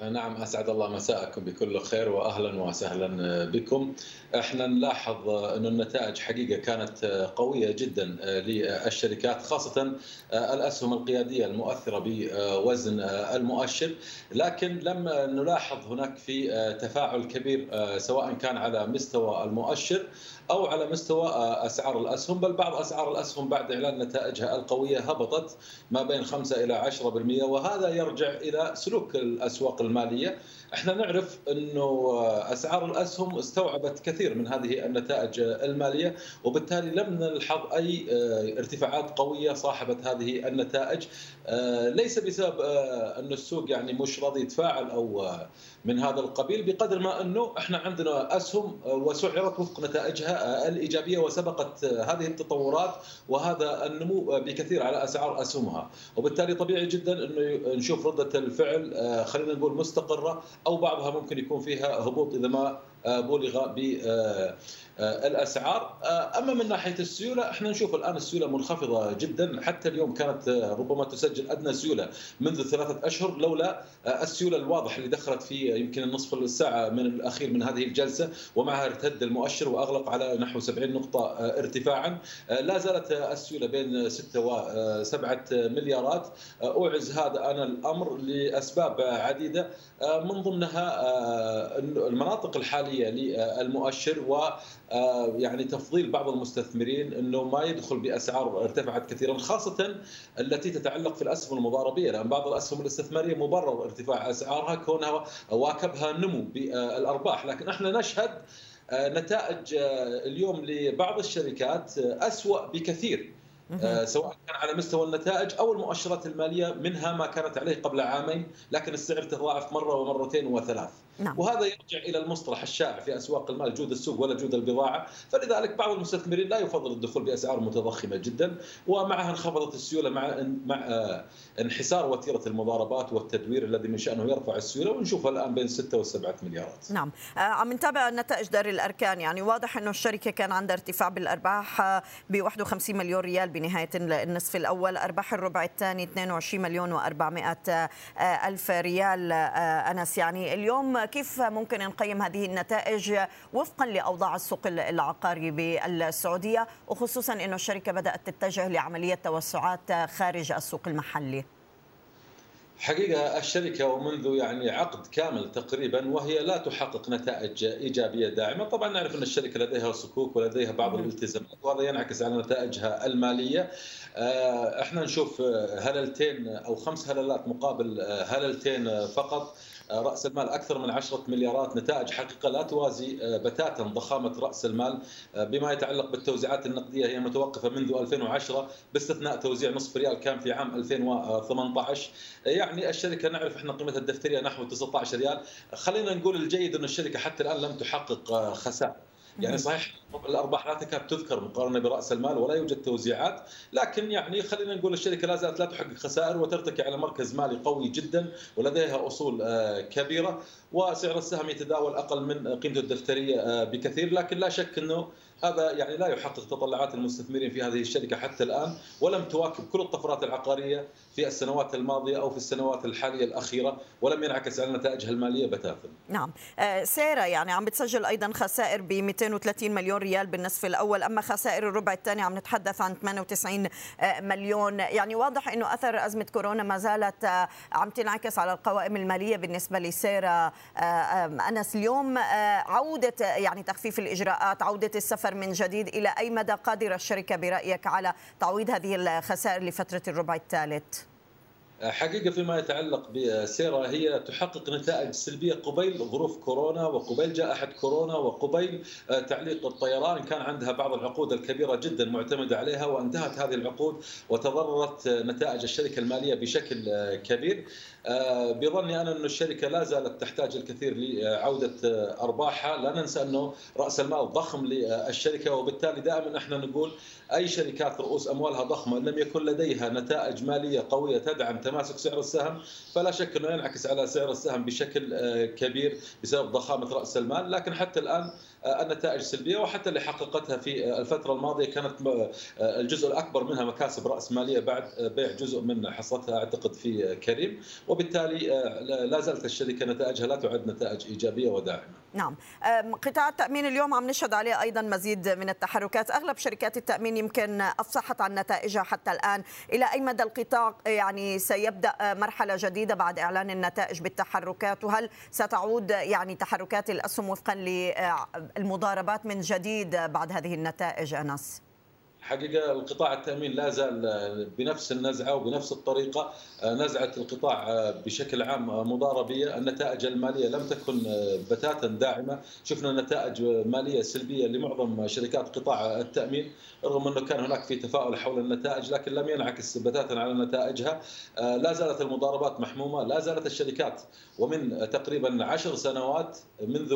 نعم أسعد الله مساءكم بكل خير واهلا وسهلا بكم. إحنا نلاحظ أن النتائج حقيقة كانت قوية جدا للشركات خاصة الأسهم القيادية المؤثرة بوزن المؤشر، لكن لم نلاحظ هناك في تفاعل كبير سواء كان على مستوى المؤشر أو على مستوى أسعار الأسهم بل بعض أسعار الأسهم بعد إعلان نتائجها القوية هبطت ما بين 5 إلى 10% وهذا يرجع إلى سلوك الأسواق المالية. إحنا نعرف إنه أسعار الأسهم استوعبت كثير من هذه النتائج المالية وبالتالي لم نلحظ أي ارتفاعات قوية صاحبت هذه النتائج. ليس بسبب أن السوق يعني مش راضي يتفاعل أو من هذا القبيل بقدر ما إنه إحنا عندنا أسهم وسعرت وفق نتائجها الإيجابية وسبقت هذه التطورات وهذا النمو بكثير على أسعار أسهمها. وبالتالي طبيعي جدا إنه نشوف ردة الفعل خلينا نقول مستقرة. أو بعضها ممكن يكون فيها هبوط إذا ما بلغ بالاسعار أما من ناحية السيولة إحنا نشوف الآن السيولة منخفضة جدا. حتى اليوم كانت ربما تسجل أدنى سيولة منذ ثلاثة أشهر لولا السيولة الواضح اللي دخلت في يمكن النصف الساعة من الأخير من هذه الجلسة ومعها ارتد المؤشر وأغلق على نحو 70 نقطة ارتفاعا. لا زالت السيولة بين 6 و 7 مليارات. اوعز هذا أنا الأمر لأسباب عديدة. من ضمنها المناطق الحالية للمؤشر و يعني تفضيل بعض المستثمرين إنه ما يدخل بأسعار ارتفعت كثيرا خاصه التي تتعلق في الأسهم المضاربية. لأن بعض الأسهم الاستثمارية مبرر ارتفاع أسعارها كونها واكبها نمو بالأرباح. لكن إحنا نشهد نتائج اليوم لبعض الشركات أسوأ بكثير. سواء كان على مستوى النتائج أو المؤشرات المالية منها ما كانت عليه قبل عامين لكن السعر تضاعف مرة ومرتين وثلاث. نعم. وهذا يرجع إلى المصطلح الشائع في أسواق المال جود السوق ولا جود البضاعة. فلذلك بعض المستثمرين لا يفضل الدخول بأسعار متضخمة جدا ومعها انخفضت السيولة مع مع انحسار وتيرة المضاربات والتدوير الذي من شأنه يرفع السيولة ونشوفها الآن بين 6 و7 مليارات. نعم. عم نتابع نتائج دار الأركان. يعني واضح إنه الشركة كان عندها ارتفاع بالأرباح ب 51 مليون ريال بنهاية النصف الأول أرباح الربع الثاني 22 مليون و400 ألف ريال أنس. يعني اليوم كيف ممكن نقيم هذه النتائج وفقا لأوضاع السوق العقاري بالسعودية؟ وخصوصا إنه الشركة بدأت تتجه لعملية توسعات خارج السوق المحلي. حقيقة الشركة ومنذ يعني عقد كامل تقريبا وهي لا تحقق نتائج إيجابية دائمة طبعا نعرف أن الشركة لديها صكوك ولديها بعض الالتزامات وهذا ينعكس على نتائجها المالية. إحنا نشوف هللتين أو خمس هللات مقابل هللتين فقط. رأس المال أكثر من 10 مليارات نتائج حقيقة لا توازي آه، بتاتا ضخامة رأس المال. آه، بما يتعلق بالتوزيعات النقدية هي متوقفة منذ 2010 باستثناء توزيع نصف ريال كان في عام 2018 يعني الشركة نعرف إحنا قيمتها الدفترية نحو 19 ريال. خلينا نقول الجيد إن الشركة حتى الآن لم تحقق آه، خسائر. يعني صحيح الأرباح لا تكاد تذكر مقارنة برأس المال ولا يوجد توزيعات لكن يعني خلينا نقول الشركة لا زالت لا تحقق خسائر وترتكي على مركز مالي قوي جدا ولديها أصول آه، كبيرة وسعر السهم يتداول أقل من قيمته الدفترية آه، بكثير لكن لا شك إنه هذا يعني لا يحقق تطلعات المستثمرين في هذه الشركة حتى الآن ولم تواكب كل الطفرات العقارية في السنوات الماضية أو في السنوات الحالية الأخيرة ولم ينعكس على نتائجها المالية بتاتا. نعم، آه، سيرا يعني عم بتسجل أيضا خسائر ب 230 مليون ريال بالنصف الأول، أما خسائر الربع الثاني عم نتحدث عن 98 آه، مليون، يعني واضح إنه أثر أزمة كورونا ما زالت آه، عم تنعكس على القوائم المالية بالنسبة لسيرا أنس. اليوم عودة يعني تخفيف الإجراءات، عودة السفر السفر من جديد إلى أي مدى قادرة الشركة برأيك على تعويض هذه الخسائر لفترة الربع الثالث؟ حقيقة فيما يتعلق بسيرا هي تحقق نتائج سلبية. قبيل ظروف كورونا وقبيل جائحة كورونا وقبيل آه، تعليق الطيران. كان عندها بعض العقود الكبيرة جدا معتمدة عليها وانتهت هذه العقود وتضررت نتائج الشركة المالية بشكل آه، كبير. آه، بظني أنا أنه الشركة لا زالت تحتاج الكثير لعودة أرباحها. لا ننسى أنه رأس المال ضخم للشركة وبالتالي دائما إحنا نقول أي شركات رؤوس أموالها ضخمة إن لم يكن لديها نتائج مالية قوية تدعم تماسك سعر السهم فلا شك أنه ينعكس على سعر السهم بشكل آه، كبير بسبب ضخامة رأس المال. لكن حتى الآن آه، النتائج سلبية وحتى اللي حققتها في آه، الفترة الماضية كانت الجزء الأكبر منها مكاسب رأس مالية بعد بيع جزء من حصتها أعتقد في كريم وبالتالي لا زالت الشركة نتائجها لا تعد نتائج إيجابية وداعمة. نعم. قطاع التأمين اليوم عم نشهد عليه أيضا مزيد من التحركات. أغلب شركات التأمين يمكن أفصحت عن نتائجها حتى الآن. إلى أي مدى القطاع يعني سيبدأ مرحلة جديدة بعد إعلان النتائج بالتحركات؟ وهل ستعود يعني تحركات الأسهم وفقا للمضاربات من جديد بعد هذه النتائج أنس؟ حقيقة القطاع التأمين لا زال بنفس النزعة وبنفس الطريقة نزعه القطاع بشكل عام مضاربية، النتائج المالية لم تكن بتاتا داعمة، شفنا نتائج مالية سلبية لمعظم شركات قطاع التأمين رغم أنه كان هناك في تفاؤل حول النتائج لكن لم ينعكس بتاتا على نتائجها، لا زالت المضاربات محمومة، لا زالت الشركات ومن تقريبا عشر سنوات منذ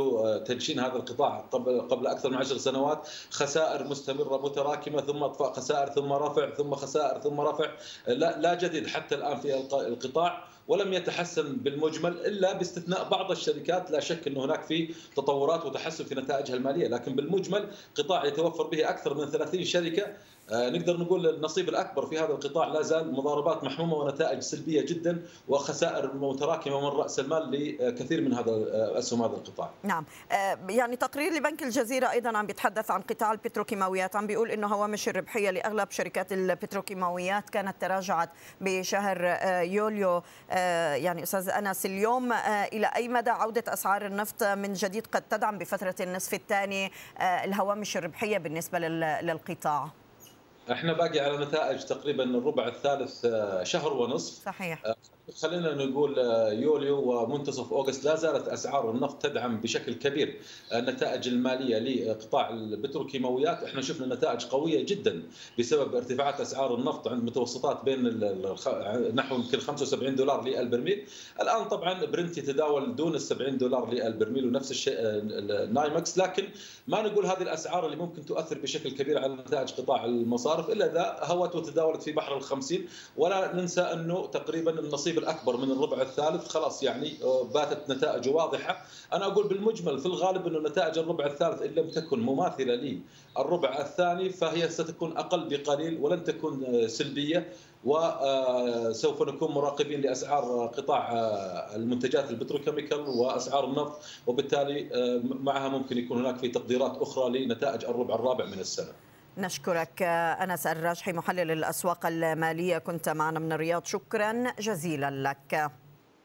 تدشين هذا القطاع قبل قبل أكثر من عشر سنوات خسائر مستمرة متراكمة ثم اطفاء خسائر ثم رفع ثم خسائر ثم رفع لا, لا جديد حتى الآن في القطاع ولم يتحسن بالمجمل إلا باستثناء بعض الشركات لا شك إنه هناك في تطورات وتحسن في نتائجها المالية لكن بالمجمل قطاع يتوفر به أكثر من 30 شركة نقدر نقول النصيب الأكبر في هذا القطاع لا زال مضاربات محمومة ونتائج سلبية جدا وخسائر متراكمة من رأس المال لكثير من هذا آه، أسهم هذا القطاع. نعم، آه، يعني تقرير لبنك الجزيرة أيضا عم بيتحدث عن قطاع البتروكيماويات، عم بيقول إنه هوامش الربحية لأغلب شركات البتروكيماويات كانت تراجعت بشهر يوليو يعني أستاذ أنس اليوم إلى أي مدى عودة أسعار النفط من جديد قد تدعم بفترة النصف الثاني الهوامش الربحية بالنسبة للقطاع؟ إحنا باقي على نتائج تقريبا الربع الثالث آه، شهر ونصف. صحيح. آه، خلينا نقول آه، يوليو ومنتصف August لا زالت أسعار النفط تدعم بشكل كبير. النتائج المالية لقطاع البتروكيماويات، إحنا شفنا نتائج قوية جدا بسبب ارتفاعات أسعار النفط عند متوسطات بين نحو يمكن 75 دولار للبرميل، الآن طبعا برنت يتداول دون ال 70 دولار للبرميل ونفس الشيء ال NYMEX، لكن ما نقول هذه الأسعار اللي ممكن تؤثر بشكل كبير على نتائج قطاع المصارف إلا إذا هوت وتداولت في بحر الخمسين، ولا ننسى أنه تقريبا النصيب النصيب الأكبر من الربع الثالث خلاص يعني آه، باتت نتائجه واضحة أنا أقول بالمجمل في الغالب إنه نتائج الربع الثالث إن لم تكن مماثلة للربع الثاني فهي ستكون أقل بقليل ولن تكون آه، سلبية وسوف آه، نكون مراقبين لأسعار قطاع المنتجات البتروكيميكال وأسعار النفط وبالتالي معها ممكن يكون هناك في تقديرات أخرى لنتائج الربع الرابع من السنة. نشكرك أنس الراجحي محلل الأسواق المالية. كنت معنا من الرياض. شكرا جزيلا لك.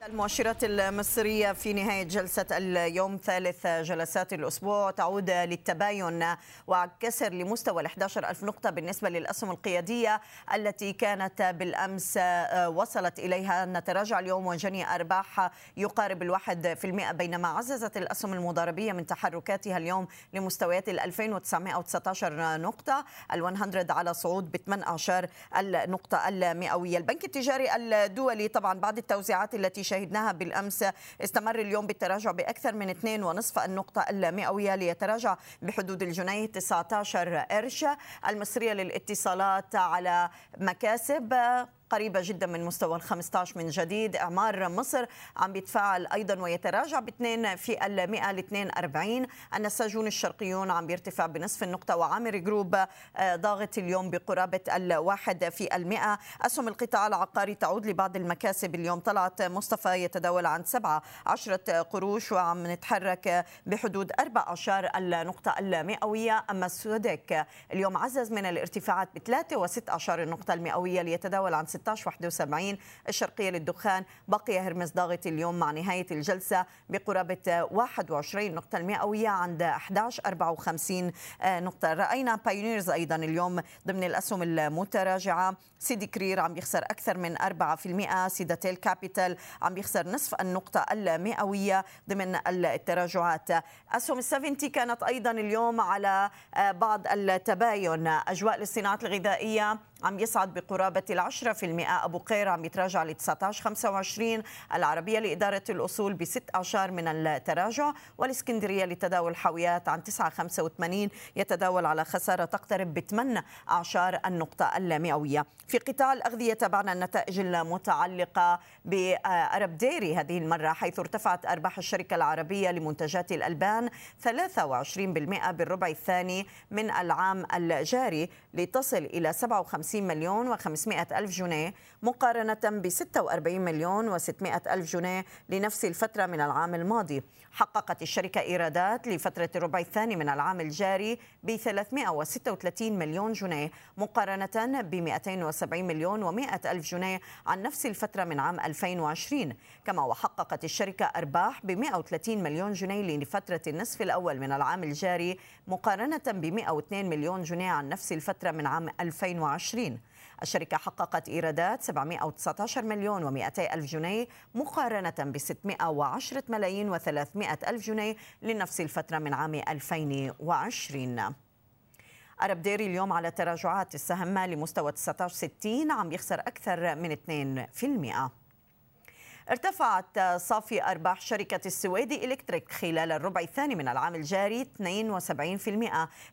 المؤشرات المصرية في نهاية جلسة اليوم ثالث جلسات الأسبوع تعود للتباين وكسر لمستوى 11 ألف نقطة بالنسبة للأسهم القيادية التي كانت بالأمس آه، وصلت إليها. أن تراجع اليوم وجني أرباح يقارب الواحد في المئة بينما عززت الأسهم المضاربية من تحركاتها اليوم لمستويات ال 2919 نقطة ال 100 على صعود ب 18 النقطة المئوية. البنك التجاري الدولي طبعا بعد التوزيعات التي شهدناها بالأمس. استمر اليوم بالتراجع بأكثر من 2.5 النقطة المئوية ليتراجع بحدود الجنيه 19 قرش. المصرية للاتصالات على مكاسب. قريبة جدا من مستوى ال 15 من جديد. إعمار مصر عم بيتفاعل أيضا ويتراجع ب 2 في المئة ل 42 النساجون الشرقيون عم بيرتفع بنصف النقطة وعامر جروب آه، ضاغط اليوم بقرابة الواحد في المئة. أسهم القطاع العقاري تعود لبعض المكاسب. اليوم طلعت مصطفى يتداول عن سبعة عشرة قروش وعم نتحرك بحدود 14 النقطة المئوية. أما السودك اليوم عزز من الارتفاعات بثلاثة وست أعشار النقطة المئوية ليتداول عن 16 71 الشرقية للدخان. بقي هيرميس ضاغط اليوم مع نهاية الجلسة بقرابة 21 نقطة المئوية عند 11 54 نقطة. رأينا Pioneers أيضا اليوم ضمن الأسهم المتراجعة. سيدي كرير عم بيخسر أكثر من 4% Citadel Capital عم بيخسر نصف النقطة المئوية ضمن التراجعات. أسهم السفنتي كانت أيضا اليوم على بعض التباين. أجواء للصناعات الغذائية عم يصعد بقرابة العشرة في المئة. أبو قير عم يتراجع ل 19 25 العربية لإدارة الأصول بست أعشار من التراجع. والإسكندرية لتداول الحاويات عن 9 85 يتداول على خسارة تقترب ب 8 أعشار النقطة المئوية في قطاع الأغذية تابعنا النتائج المتعلقة بأرب ديري. هذه المرة حيث ارتفعت أرباح الشركة العربية لمنتجات الألبان 23% بالربع الثاني من العام الجاري لتصل إلى 57 50 مليون و500 ألف جنيه مقارنة ب 46 مليون و600 ألف جنيه لنفس الفترة من العام الماضي. حققت الشركة إيرادات لفترة الربع الثاني من العام الجاري ب 336 مليون جنيه مقارنة ب 270 مليون و100 ألف جنيه عن نفس الفترة من عام 2020 كما وحققت الشركة أرباح ب 130 مليون جنيه لفترة النصف الأول من العام الجاري مقارنة ب 102 مليون جنيه عن نفس الفترة من عام 2020 الشركة حققت إيرادات 719 مليون و200 ألف جنيه مقارنة ب 610 ملايين و300 ألف جنيه لنفس الفترة من عام 2020 أرب ديري اليوم على تراجعات السهم لمستوى 19.60 عم يخسر أكثر من 2% ارتفعت صافي أرباح شركة السويدي إلكتريك خلال الربع الثاني من العام الجاري 72%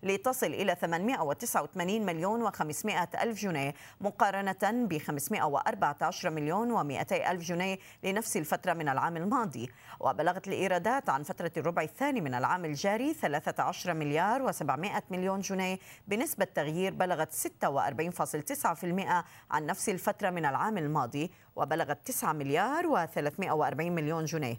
لتصل إلى 889 مليون و500 ألف جنيه مقارنة ب 514 مليون و200 ألف جنيه لنفس الفترة من العام الماضي. وبلغت الإيرادات عن فترة الربع الثاني من العام الجاري 13 مليار و700 مليون جنيه بنسبة تغيير بلغت 46.9% عن نفس الفترة من العام الماضي وبلغت 9 مليار و340 مليون جنيه.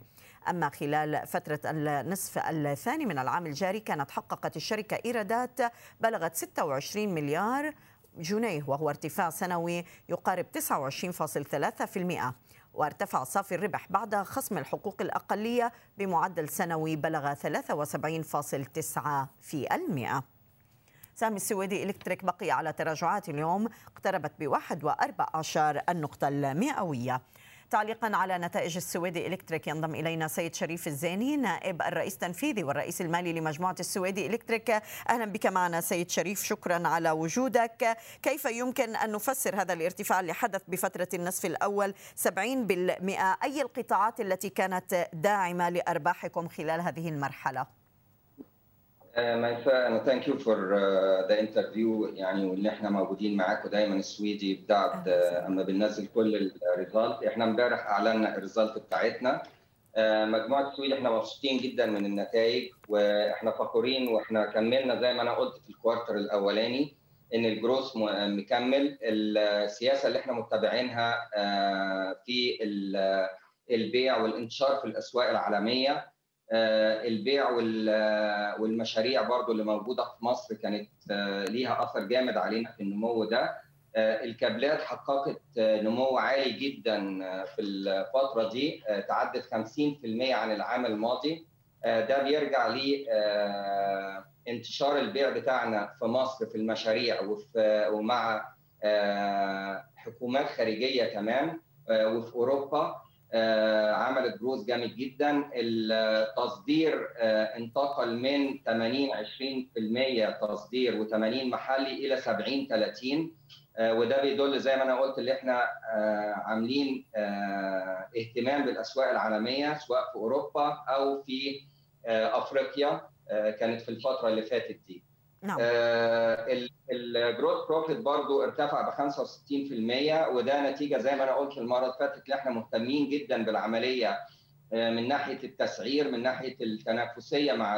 أما خلال فترة النصف الثاني من العام الجاري كانت حققت الشركة إيرادات بلغت 26 مليار جنيه وهو ارتفاع سنوي يقارب 29.3% وارتفع صافي الربح بعد خصم الحقوق الأقلية بمعدل سنوي بلغ 73.9 في المئة. سهم السويدي إلكتريك بقي على تراجعات اليوم اقتربت بواحد وأربع عشر النقطة المئوية. تعليقا على نتائج السويدي إلكتريك. ينضم إلينا سيد شريف الزيني نائب الرئيس التنفيذي والرئيس المالي لمجموعة السويدي إلكتريك. أهلا بك معنا سيد شريف شكرا على وجودك. كيف يمكن أن نفسر هذا الارتفاع اللي حدث بفترة النصف الأول؟ 70% أي القطاعات التي كانت داعمة لأرباحكم خلال هذه المرحلة؟ مايفا أنا thank you for the interview يعني واللي إحنا موجودين معاكم دايما السويدي بتاع أما بننزل كل ال results. إحنا امبارح أعلنا ال results بتاعتنا. آه، مجموعة السويدي إحنا مبسوطين جدا من النتائج وإحنا فخورين وإحنا كملنا زي ما أنا قلت في ال quarter الأولاني إن الجروس مكمل. السياسة اللي إحنا متبعينها آه، في البيع والانتشار في الأسواق العالمية. البيع والمشاريع برضو اللي موجودة في مصر كانت ليها أثر جامد علينا في النمو ده. الكابلات حققت نمو عالي جدا في الفترة دي. تعدت 50% عن العام الماضي. ده بيرجع ل انتشار البيع بتاعنا في مصر في المشاريع ومع حكومات خارجية كمان وفي أوروبا. عملت جروث جامد جدا. التصدير انتقل من 80 20% تصدير و80 محلي إلى 70 30 وده بيدل زي ما أنا قلت اللي إحنا عاملين اهتمام بالأسواق العالمية سواء في أوروبا أو في أفريقيا. كانت في الفترة اللي فاتت دي. نعم. ال gross profit برضو ارتفع ب 65% وده نتيجة زي ما أنا قلت المرة اللي فاتت إن إحنا مهتمين جدا بالعملية من ناحية التسعير من ناحية التنافسية مع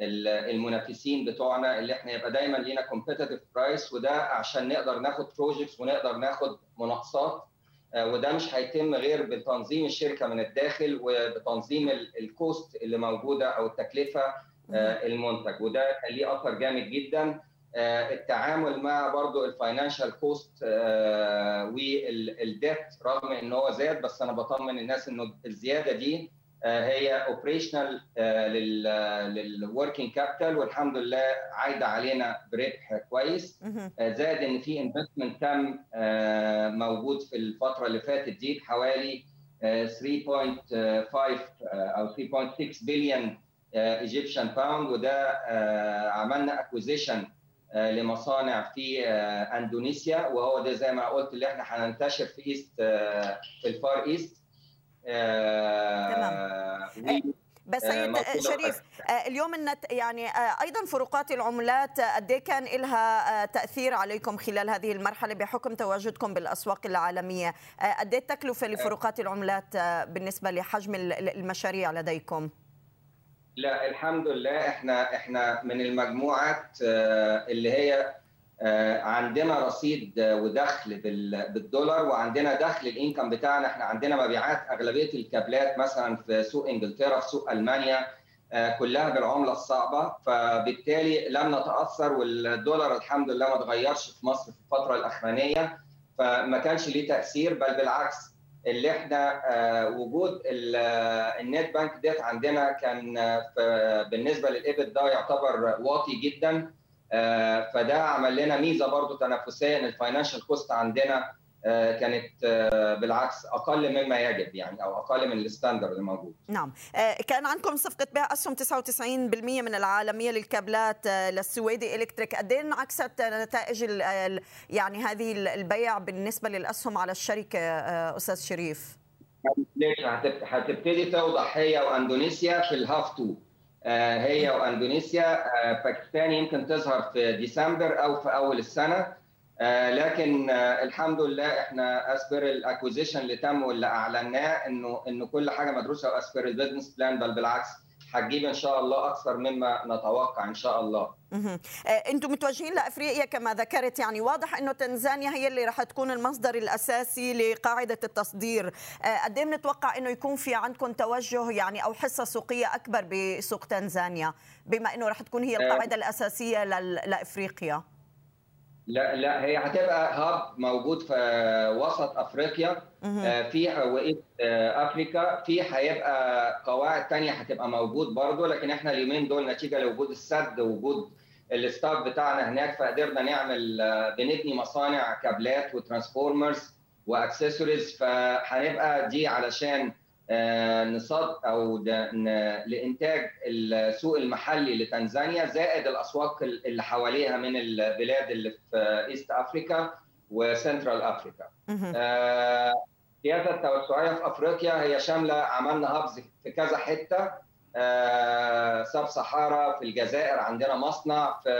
المنافسين بتوعنا اللي إحنا يبقى دايما لينا competitive price وده عشان نقدر ناخد projects ونقدر ناخد مناقصات وده مش هيتم غير بتنظيم الشركة من الداخل وبتنظيم ال cost اللي موجودة أو التكلفة المنتج. وده كان ليه أثر جامد جدا التعامل مع برضو ال financial cost وال debt رغم إن هو زاد بس أنا بطمن الناس إنه الزيادة دي هي operational لل working capital والحمد لله عايدة علينا بربح كويس. زائد إن في investment تم موجود في الفترة اللي فاتت دي بحوالي 3.5 أو 3.6 billion Egyptian pound وده عملنا acquisition لمصانع في اندونيسيا وهو ده زي ما قلت اللي إحنا هننتشر في East في ال Far East تمام. بس سيد شريف اليوم النت يعني أيضا فروقات العملات قد كان لها تأثير عليكم خلال هذه المرحلة بحكم تواجدكم بالأسواق العالمية؟ قد التكلفة لفروقات العملات بالنسبة لحجم المشاريع لديكم؟ لا الحمد لله. إحنا إحنا من المجموعات اللي هي عندنا رصيد ودخل بالدولار وعندنا دخل الإنكم بتاعنا. إحنا عندنا مبيعات أغلبية الكابلات مثلا في سوق إنجلترا في سوق ألمانيا كلها بالعملة الصعبة. فبالتالي لم نتأثر والدولار الحمد لله ما اتغيرش في مصر في الفترة الأخرانية. فما كانش ليه تأثير بل بالعكس اللي إحنا وجود ال net bank debt عندنا كان بالنسبة لل EBITDA ده يعتبر واطي جدا فده عمل لنا ميزة برضو تنافسيه ان ال financial cost عندنا كانت بالعكس أقل مما يجب يعني أو أقل من ال standard الموجود. نعم، كان عندكم صفقة بيع اسهم 99% من العالمية للكابلات للسويدي إلكتريك، قد إيه انعكست نتائج يعني هذه البيع بالنسبة للأسهم على الشركة أستاذ شريف؟ ليش؟ هتبتدي توضح هي وأندونيسيا في ال half 2 هي وأندونيسيا باكستان يمكن تظهر في ديسمبر أو في أول السنة. لكن الحمد لله إحنا as per ال acquisition اللي تم واللي أعلناه إنه إنه كل حاجة مدروسة و as per ال business plan بل بالعكس هتجيب إن شاء الله أكثر مما نتوقع إن شاء الله. أنتم متوجهين لأفريقيا كما ذكرت يعني واضح إنه تنزانيا هي اللي راح تكون المصدر الأساسي لقاعدة التصدير، قد إيه بنتوقع إنه يكون في عندكم توجه يعني أو حصة سوقية أكبر بسوق تنزانيا بما إنه راح تكون هي القاعدة الأساسية لأفريقيا؟ لا لا هي هتبقى هاب موجود في وسط أفريقيا. في وقت افريكا في هيبقى قواعد تانية هتبقى موجود برضه لكن إحنا اليومين دول نتيجة لوجود السد ووجود ال staff بتاعنا هناك فقدرنا نعمل بنبني مصانع كابلات و transformers و accessories. فهنبقى دي علشان نصاد أو لإنتاج السوق المحلي لتنزانيا زائد الأسواق اللي حواليها من البلاد اللي في East Africa و Central Africa. السياسة التوسعية في أفريقيا هي شاملة عملنا hubs في كذا حتة sub Sahara في الجزائر عندنا مصنع في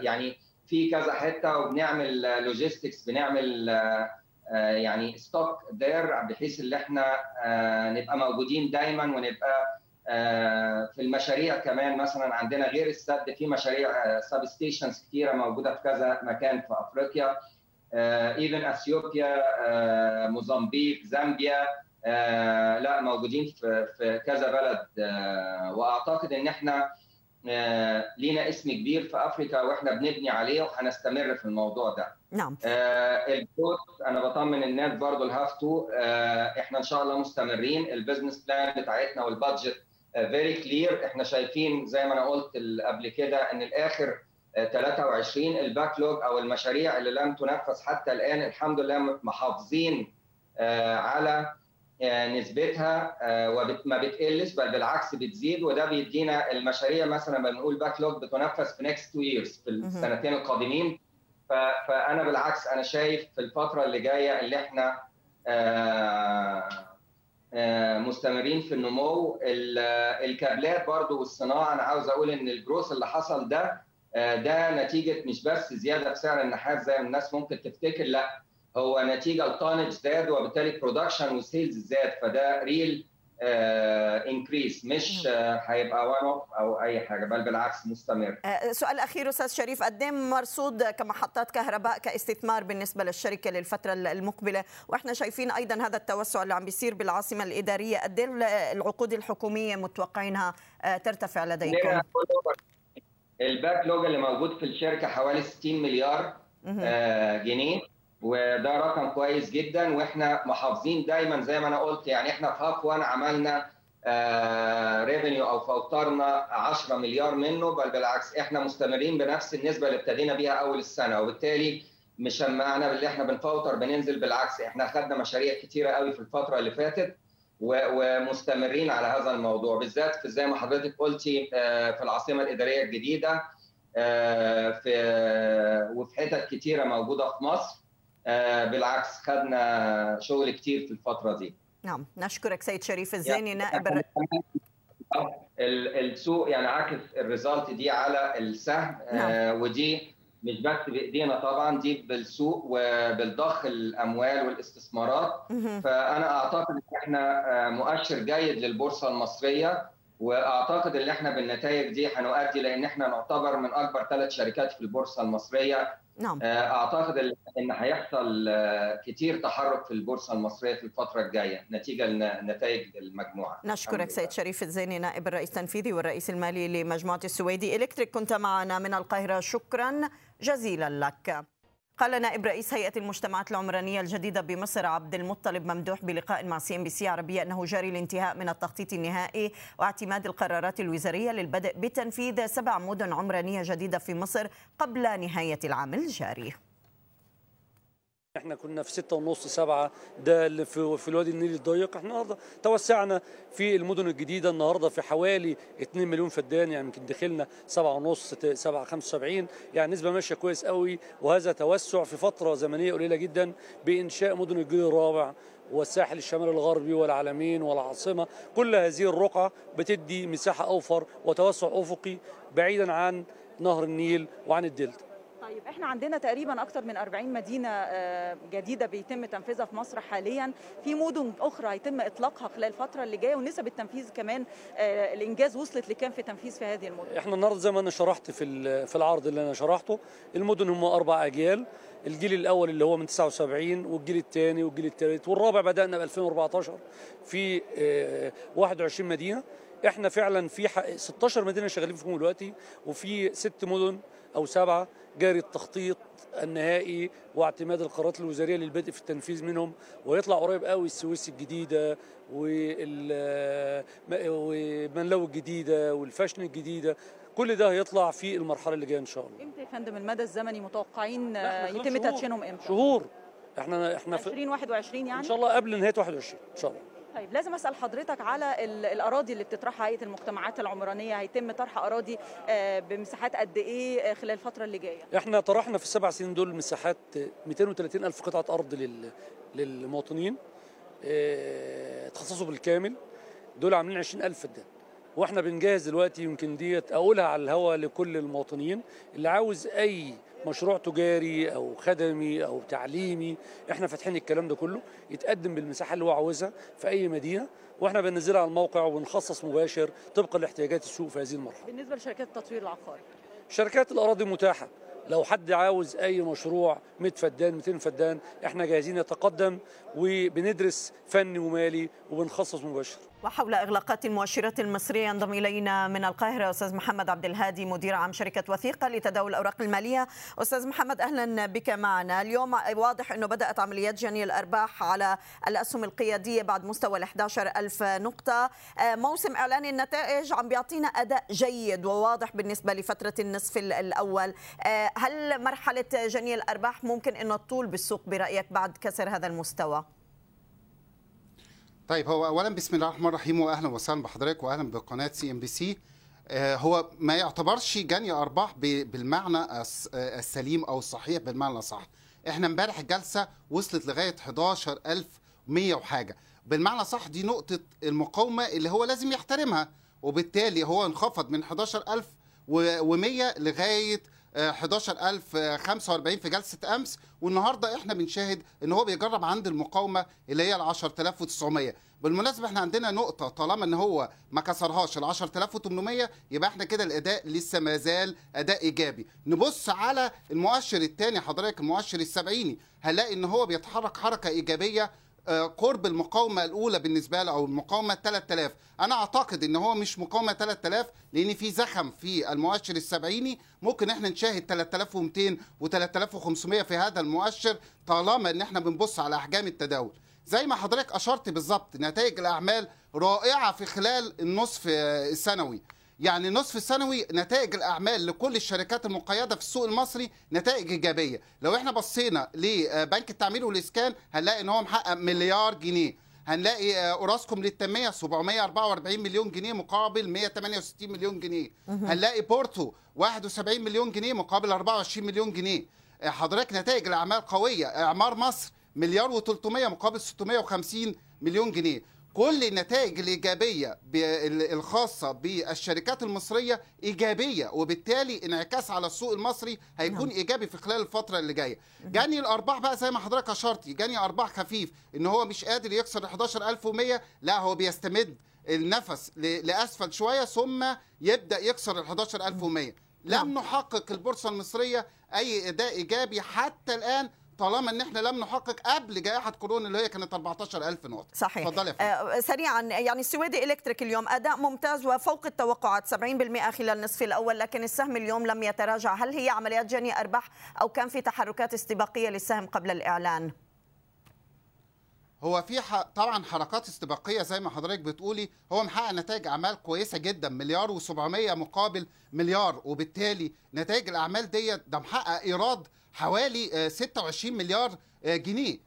يعني في كذا حتة وبنعمل logistics بنعمل يعني stock there بحيث إن إحنا نبقى موجودين دايما ونبقى في المشاريع كمان. مثلا عندنا غير السد في مشاريع substations كثيره موجودة في كذا مكان في أفريقيا. even اثيوبيا موزمبيق زامبيا آه لا موجودين في كذا بلد. آه وأعتقد إن إحنا آه لينا اسم كبير في أفريقيا وإحنا بنبني عليه وهنستمر في الموضوع ده. نعم. آه ال growth أنا بطمن الناس برضو ال half two آه إحنا إن شاء الله مستمرين ال business plan بتاعتنا وال budget very clear إحنا شايفين زي ما أنا قلت قبل كده إن الآخر 23 ال backlog أو المشاريع اللي لم تنفذ حتى الآن الحمد لله محافظين على نسبتها وما بتقلش بل بالعكس بتزيد وده بيدينا المشاريع مثلا بنقول backlog بتنفذ في next two years في السنتين القادمين. فأنا بالعكس أنا شايف في الفترة اللي جاية اللي إحنا مستمرين في النمو. الكابلات برضو والصناعة أنا عاوز أقول إن ال growth اللي حصل ده ده نتيجة مش بس زيادة في سعر النحاس زي ما الناس ممكن تفتكر لأ هو نتيجة ال tonnage زاد وبالتالي production و sales زاد فده real increase مش هيبقى one off أو أي حاجة بل بالعكس مستمر. سؤال أخير أستاذ شريف قد إيه مرصود كمحطات كهرباء كاستثمار بالنسبة للشركة للفترة المقبلة؟ وإحنا شايفين أيضا هذا التوسع اللي عم بيصير بالعاصمة الإدارية قد إيه العقود الحكومية متوقعينها ترتفع لديكم؟ ال backlog اللي موجود في الشركة حوالي 60 مليار جنيه. وده رقم كويس جدا وإحنا محافظين دايما زي ما أنا قلت يعني إحنا في half 1 عملنا revenue أو فوترنا 10 مليار منه بل بالعكس إحنا مستمرين بنفس النسبة اللي ابتدينا بيها أول السنة وبالتالي مش معنى باللي إحنا بنفوتر بننزل بالعكس إحنا خدنا مشاريع كتيرة قوي في الفترة اللي فاتت ومستمرين على هذا الموضوع بالذات في زي ما حضرتك قلتي في العاصمة الإدارية الجديدة في وفي حتت كتيرة موجودة في مصر. بالعكس خدنا شغل كتير في الفترة دي. نعم نشكرك سيد شريف. الزيني نائب الر... السوق يعني عكس الريزالت دي على السهم نعم. آه ودي مش بس بإيدينا طبعا دي بالسوق وبالضخ الأموال والاستثمارات. فأنا أعتقد إن إحنا مؤشر جيد للبورصة المصرية وأعتقد إن إحنا بالنتائج دي هنؤدي لأن إحنا نعتبر من أكبر ثلاث شركات في البورصة المصرية نعم. أعتقد إن هيحصل كتير تحرك في البورصة المصرية في الفترة الجاية نتيجة لنتائج المجموعة. نشكرك سيد شريف الزيني نائب الرئيس التنفيذي والرئيس المالي لمجموعة السويدي. إلكتريك كنت معنا من القاهرة. شكرا جزيلا لك. قال نائب رئيس هيئة المجتمعات العمرانية الجديدة بمصر عبد المطلب ممدوح بلقاء مع CNBC عربية أنه جاري الانتهاء من التخطيط النهائي واعتماد القرارات الوزارية للبدء بتنفيذ سبع مدن عمرانية جديدة في مصر قبل نهاية العام الجاري. إحنا كنا في ستة ونص سبعة ده اللي في, في الوادي النيل الضيق. إحنا النهارده توسعنا في المدن الجديدة النهارده في حوالي 2 مليون فدان يعني يمكن دخلنا سبعة ونص سبعة 75 يعني نسبة ماشية كويس قوي. وهذا توسع في فترة زمنية قليلة جدا بإنشاء مدن الجيل الرابع والساحل الشمالي الغربي والعلمين والعاصمة. كل هذه الرقعة بتدي مساحة أوفر وتوسع أفقي بعيدا عن نهر النيل وعن الدلتا. طيب إحنا عندنا تقريبا أكثر من 40 مدينة جديدة بيتم تنفيذها في مصر حاليا. في مدن أخرى هيتم إطلاقها خلال الفترة اللي جاية ونسب التنفيذ كمان الإنجاز وصلت لكام في تنفيذ في هذه المدن؟ إحنا النهارده زي ما أنا شرحت في في العرض اللي أنا شرحته المدن هم أربع أجيال الجيل الأول اللي هو من 79 والجيل الثاني والجيل الثالث والرابع بدأنا ب 2014 في 21 مدينة. إحنا فعلا في 16 مدينة شغالين فيهم دلوقتي وفي ست مدن أو سبعة جاري التخطيط النهائي واعتماد القرارات الوزارية للبدء في التنفيذ منهم ويطلع قريب قوي السويس الجديدة ومنلو الجديدة والفاشن الجديدة. كل ده هيطلع في المرحلة اللي جاية إن شاء الله. إمتى يا فندم المدى الزمني متوقعين يتم تدشينهم إمتى؟ شهور. إحنا إحنا في 2021 يعني؟ إن شاء الله قبل نهاية 21 إن شاء الله. طيب لازم أسأل حضرتك على الأراضي اللي بتطرحها هيئة المجتمعات العمرانية هيتم طرح أراضي بمساحات قد إيه خلال الفترة اللي جاية؟ إحنا طرحنا في السبع سنين دول مساحات 230 ألف قطعة أرض لل... للمواطنين اتخصصوا بالكامل. دول عاملين 20 ألف فدان وإحنا بنجهز دلوقتي يمكن ديت أقولها على الهواء لكل المواطنين اللي عاوز أي مشروع تجاري أو خدمي أو تعليمي إحنا فاتحين الكلام ده كله يتقدم بالمساحة اللي هو عاوزها في أي مدينة وإحنا بننزلها على الموقع وبنخصص مباشر طبقا لاحتياجات السوق في هذه المرحلة. بالنسبة لشركات التطوير العقاري. شركات الأراضي متاحة. لو حد عاوز أي مشروع 100 فدان 200 فدان إحنا جاهزين نتقدم وبندرس فني ومالي وبنخصص مباشر. وحول إغلاقات المؤشرات المصريه ينضم إلينا من القاهرة أستاذ محمد عبد الهادي مدير عام شركة وثيقة لتداول الأوراق المالية. أستاذ محمد أهلا بك معنا. اليوم واضح إنه بدأت عمليات جني الأرباح على الأسهم القيادية بعد مستوى ال 11000 نقطة. موسم إعلان النتائج عم بيعطينا أداء جيد وواضح بالنسبة لفترة النصف الأول. هل مرحلة جني الأرباح ممكن إنه تطول بالسوق برأيك بعد كسر هذا المستوى؟ طيب هو اولا بسم الله الرحمن الرحيم واهلا وسهلا بحضرتك واهلا بقناة CNBC هو ما يعتبرش جني أرباح بالمعنى السليم أو الصحيح بالمعنى الصح. إحنا امبارح الجلسه وصلت لغاية 11100 وحاجة. بالمعنى صح دي نقطة المقاومة اللي هو لازم يحترمها وبالتالي هو انخفض من 11100 لغاية 11045 في جلسة أمس والنهاردة إحنا بنشاهد إن هو بيجرب عند المقاومة اللي هي ال 10900 بالمناسبة إحنا عندنا نقطة طالما إن هو ما كسرهاش ال 10800 يبقى إحنا كده الأداء لسه ما زال أداء إيجابي. نبص على المؤشر الثاني حضرتك المؤشر السبعيني هنلاقي إن هو بيتحرك حركة إيجابية قرب المقاومة الأولى بالنسبة له أو المقاومه 3000 أنا أعتقد إن هو مش مقاومة 3000 لأن في زخم في المؤشر السبعيني. ممكن إحنا نشاهد 3200 و3500 في هذا المؤشر طالما إن إحنا بنبص على أحجام التداول. زي ما حضرتك أشرت بالظبط نتائج الأعمال رائعة في خلال النصف السنوي. يعني نصف السنوي نتائج الأعمال لكل الشركات المقيدة في السوق المصري نتائج إيجابية. لو إحنا بصينا لبنك التعمير والإسكان هنلاقي إن هو محقق مليار جنيه. هنلاقي أوراسكوم للتنمية 744 مليون جنيه مقابل 168 مليون جنيه. هنلاقي بورتو 71 مليون جنيه مقابل 24 مليون جنيه. حضرتك نتائج الأعمال قوية. إعمار مصر مليار و300 مقابل 650 مليون جنيه. كل النتائج الإيجابية الخاصة بالشركات المصرية إيجابية وبالتالي انعكاس على السوق المصري هيكون نعم. إيجابي في خلال الفترة اللي جاية. جاني الأرباح بقى زي ما حضرتك أشرتي جاني أرباح خفيف إن هو مش قادر يكسر 11100 لا هو بيستمد النفس لأسفل شوية ثم يبدأ يكسر ال 11100 لم نحقق البورصة المصرية أي أداء إيجابي حتى الآن طالما إن إحنا لم نحقق قبل جائحة كورونا اللي هي كانت 14000 نقطة. صحيح. اتفضلي آه سريعا يعني السويدي إلكتريك اليوم أداء ممتاز وفوق التوقعات 70% خلال النصف الأول لكن السهم اليوم لم يتراجع. هل هي عمليات جني أرباح أو كان في تحركات استباقية للسهم قبل الإعلان؟ هو في ح... طبعا حركات استباقية زي ما حضرتك بتقولي هو محقق نتائج أعمال كويسة جدا مليار و700 مقابل مليار وبالتالي نتائج الأعمال ديت ده محقق إيراد حوالي 26 مليار جنيه.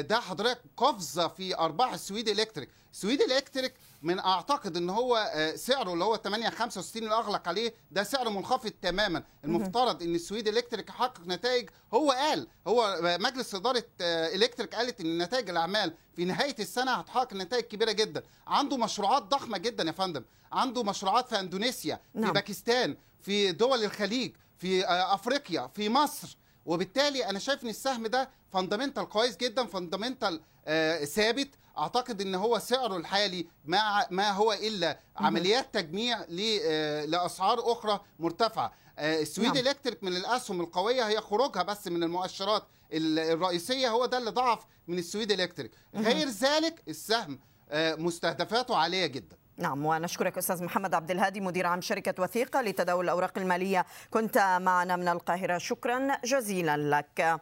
ده حضرتك قفزة في أرباح السويدي إلكتريك. السويدي إلكتريك من أعتقد إن هو سعره اللي هو 8 65 اللي أغلق عليه ده سعر منخفض تماما. المفترض إن السويدي إلكتريك يحقق نتائج. هو قال هو مجلس إدارة إلكتريك قالت إن نتائج الأعمال في نهاية السنة هتحقق نتائج كبيرة جدا. عنده مشروعات ضخمة جدا يا فندم. عنده مشروعات في إندونيسيا نعم. في باكستان في دول الخليج في أفريقيا في مصر. وبالتالي أنا شايف إن السهم ده fundamental كويس جدا fundamental آه ثابت. أعتقد إن هو سعره الحالي ما ما هو إلا عمليات تجميع آه لأسعار أخرى مرتفعة. آه السويدي نعم. الكتريك من الأسهم القوية هي خروجها بس من المؤشرات الرئيسية هو ده اللي ضعف من السويدي الكتريك غير ذلك السهم آه مستهدفاته عالية جدا. نعم ونشكرك أستاذ محمد عبد الهادي مدير عام شركة وثيقة لتداول الأوراق المالية. كنت معنا من القاهرة. شكرا جزيلا لك.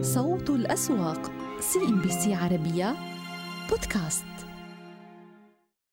صوت الأسواق CNBC عربية بودكاست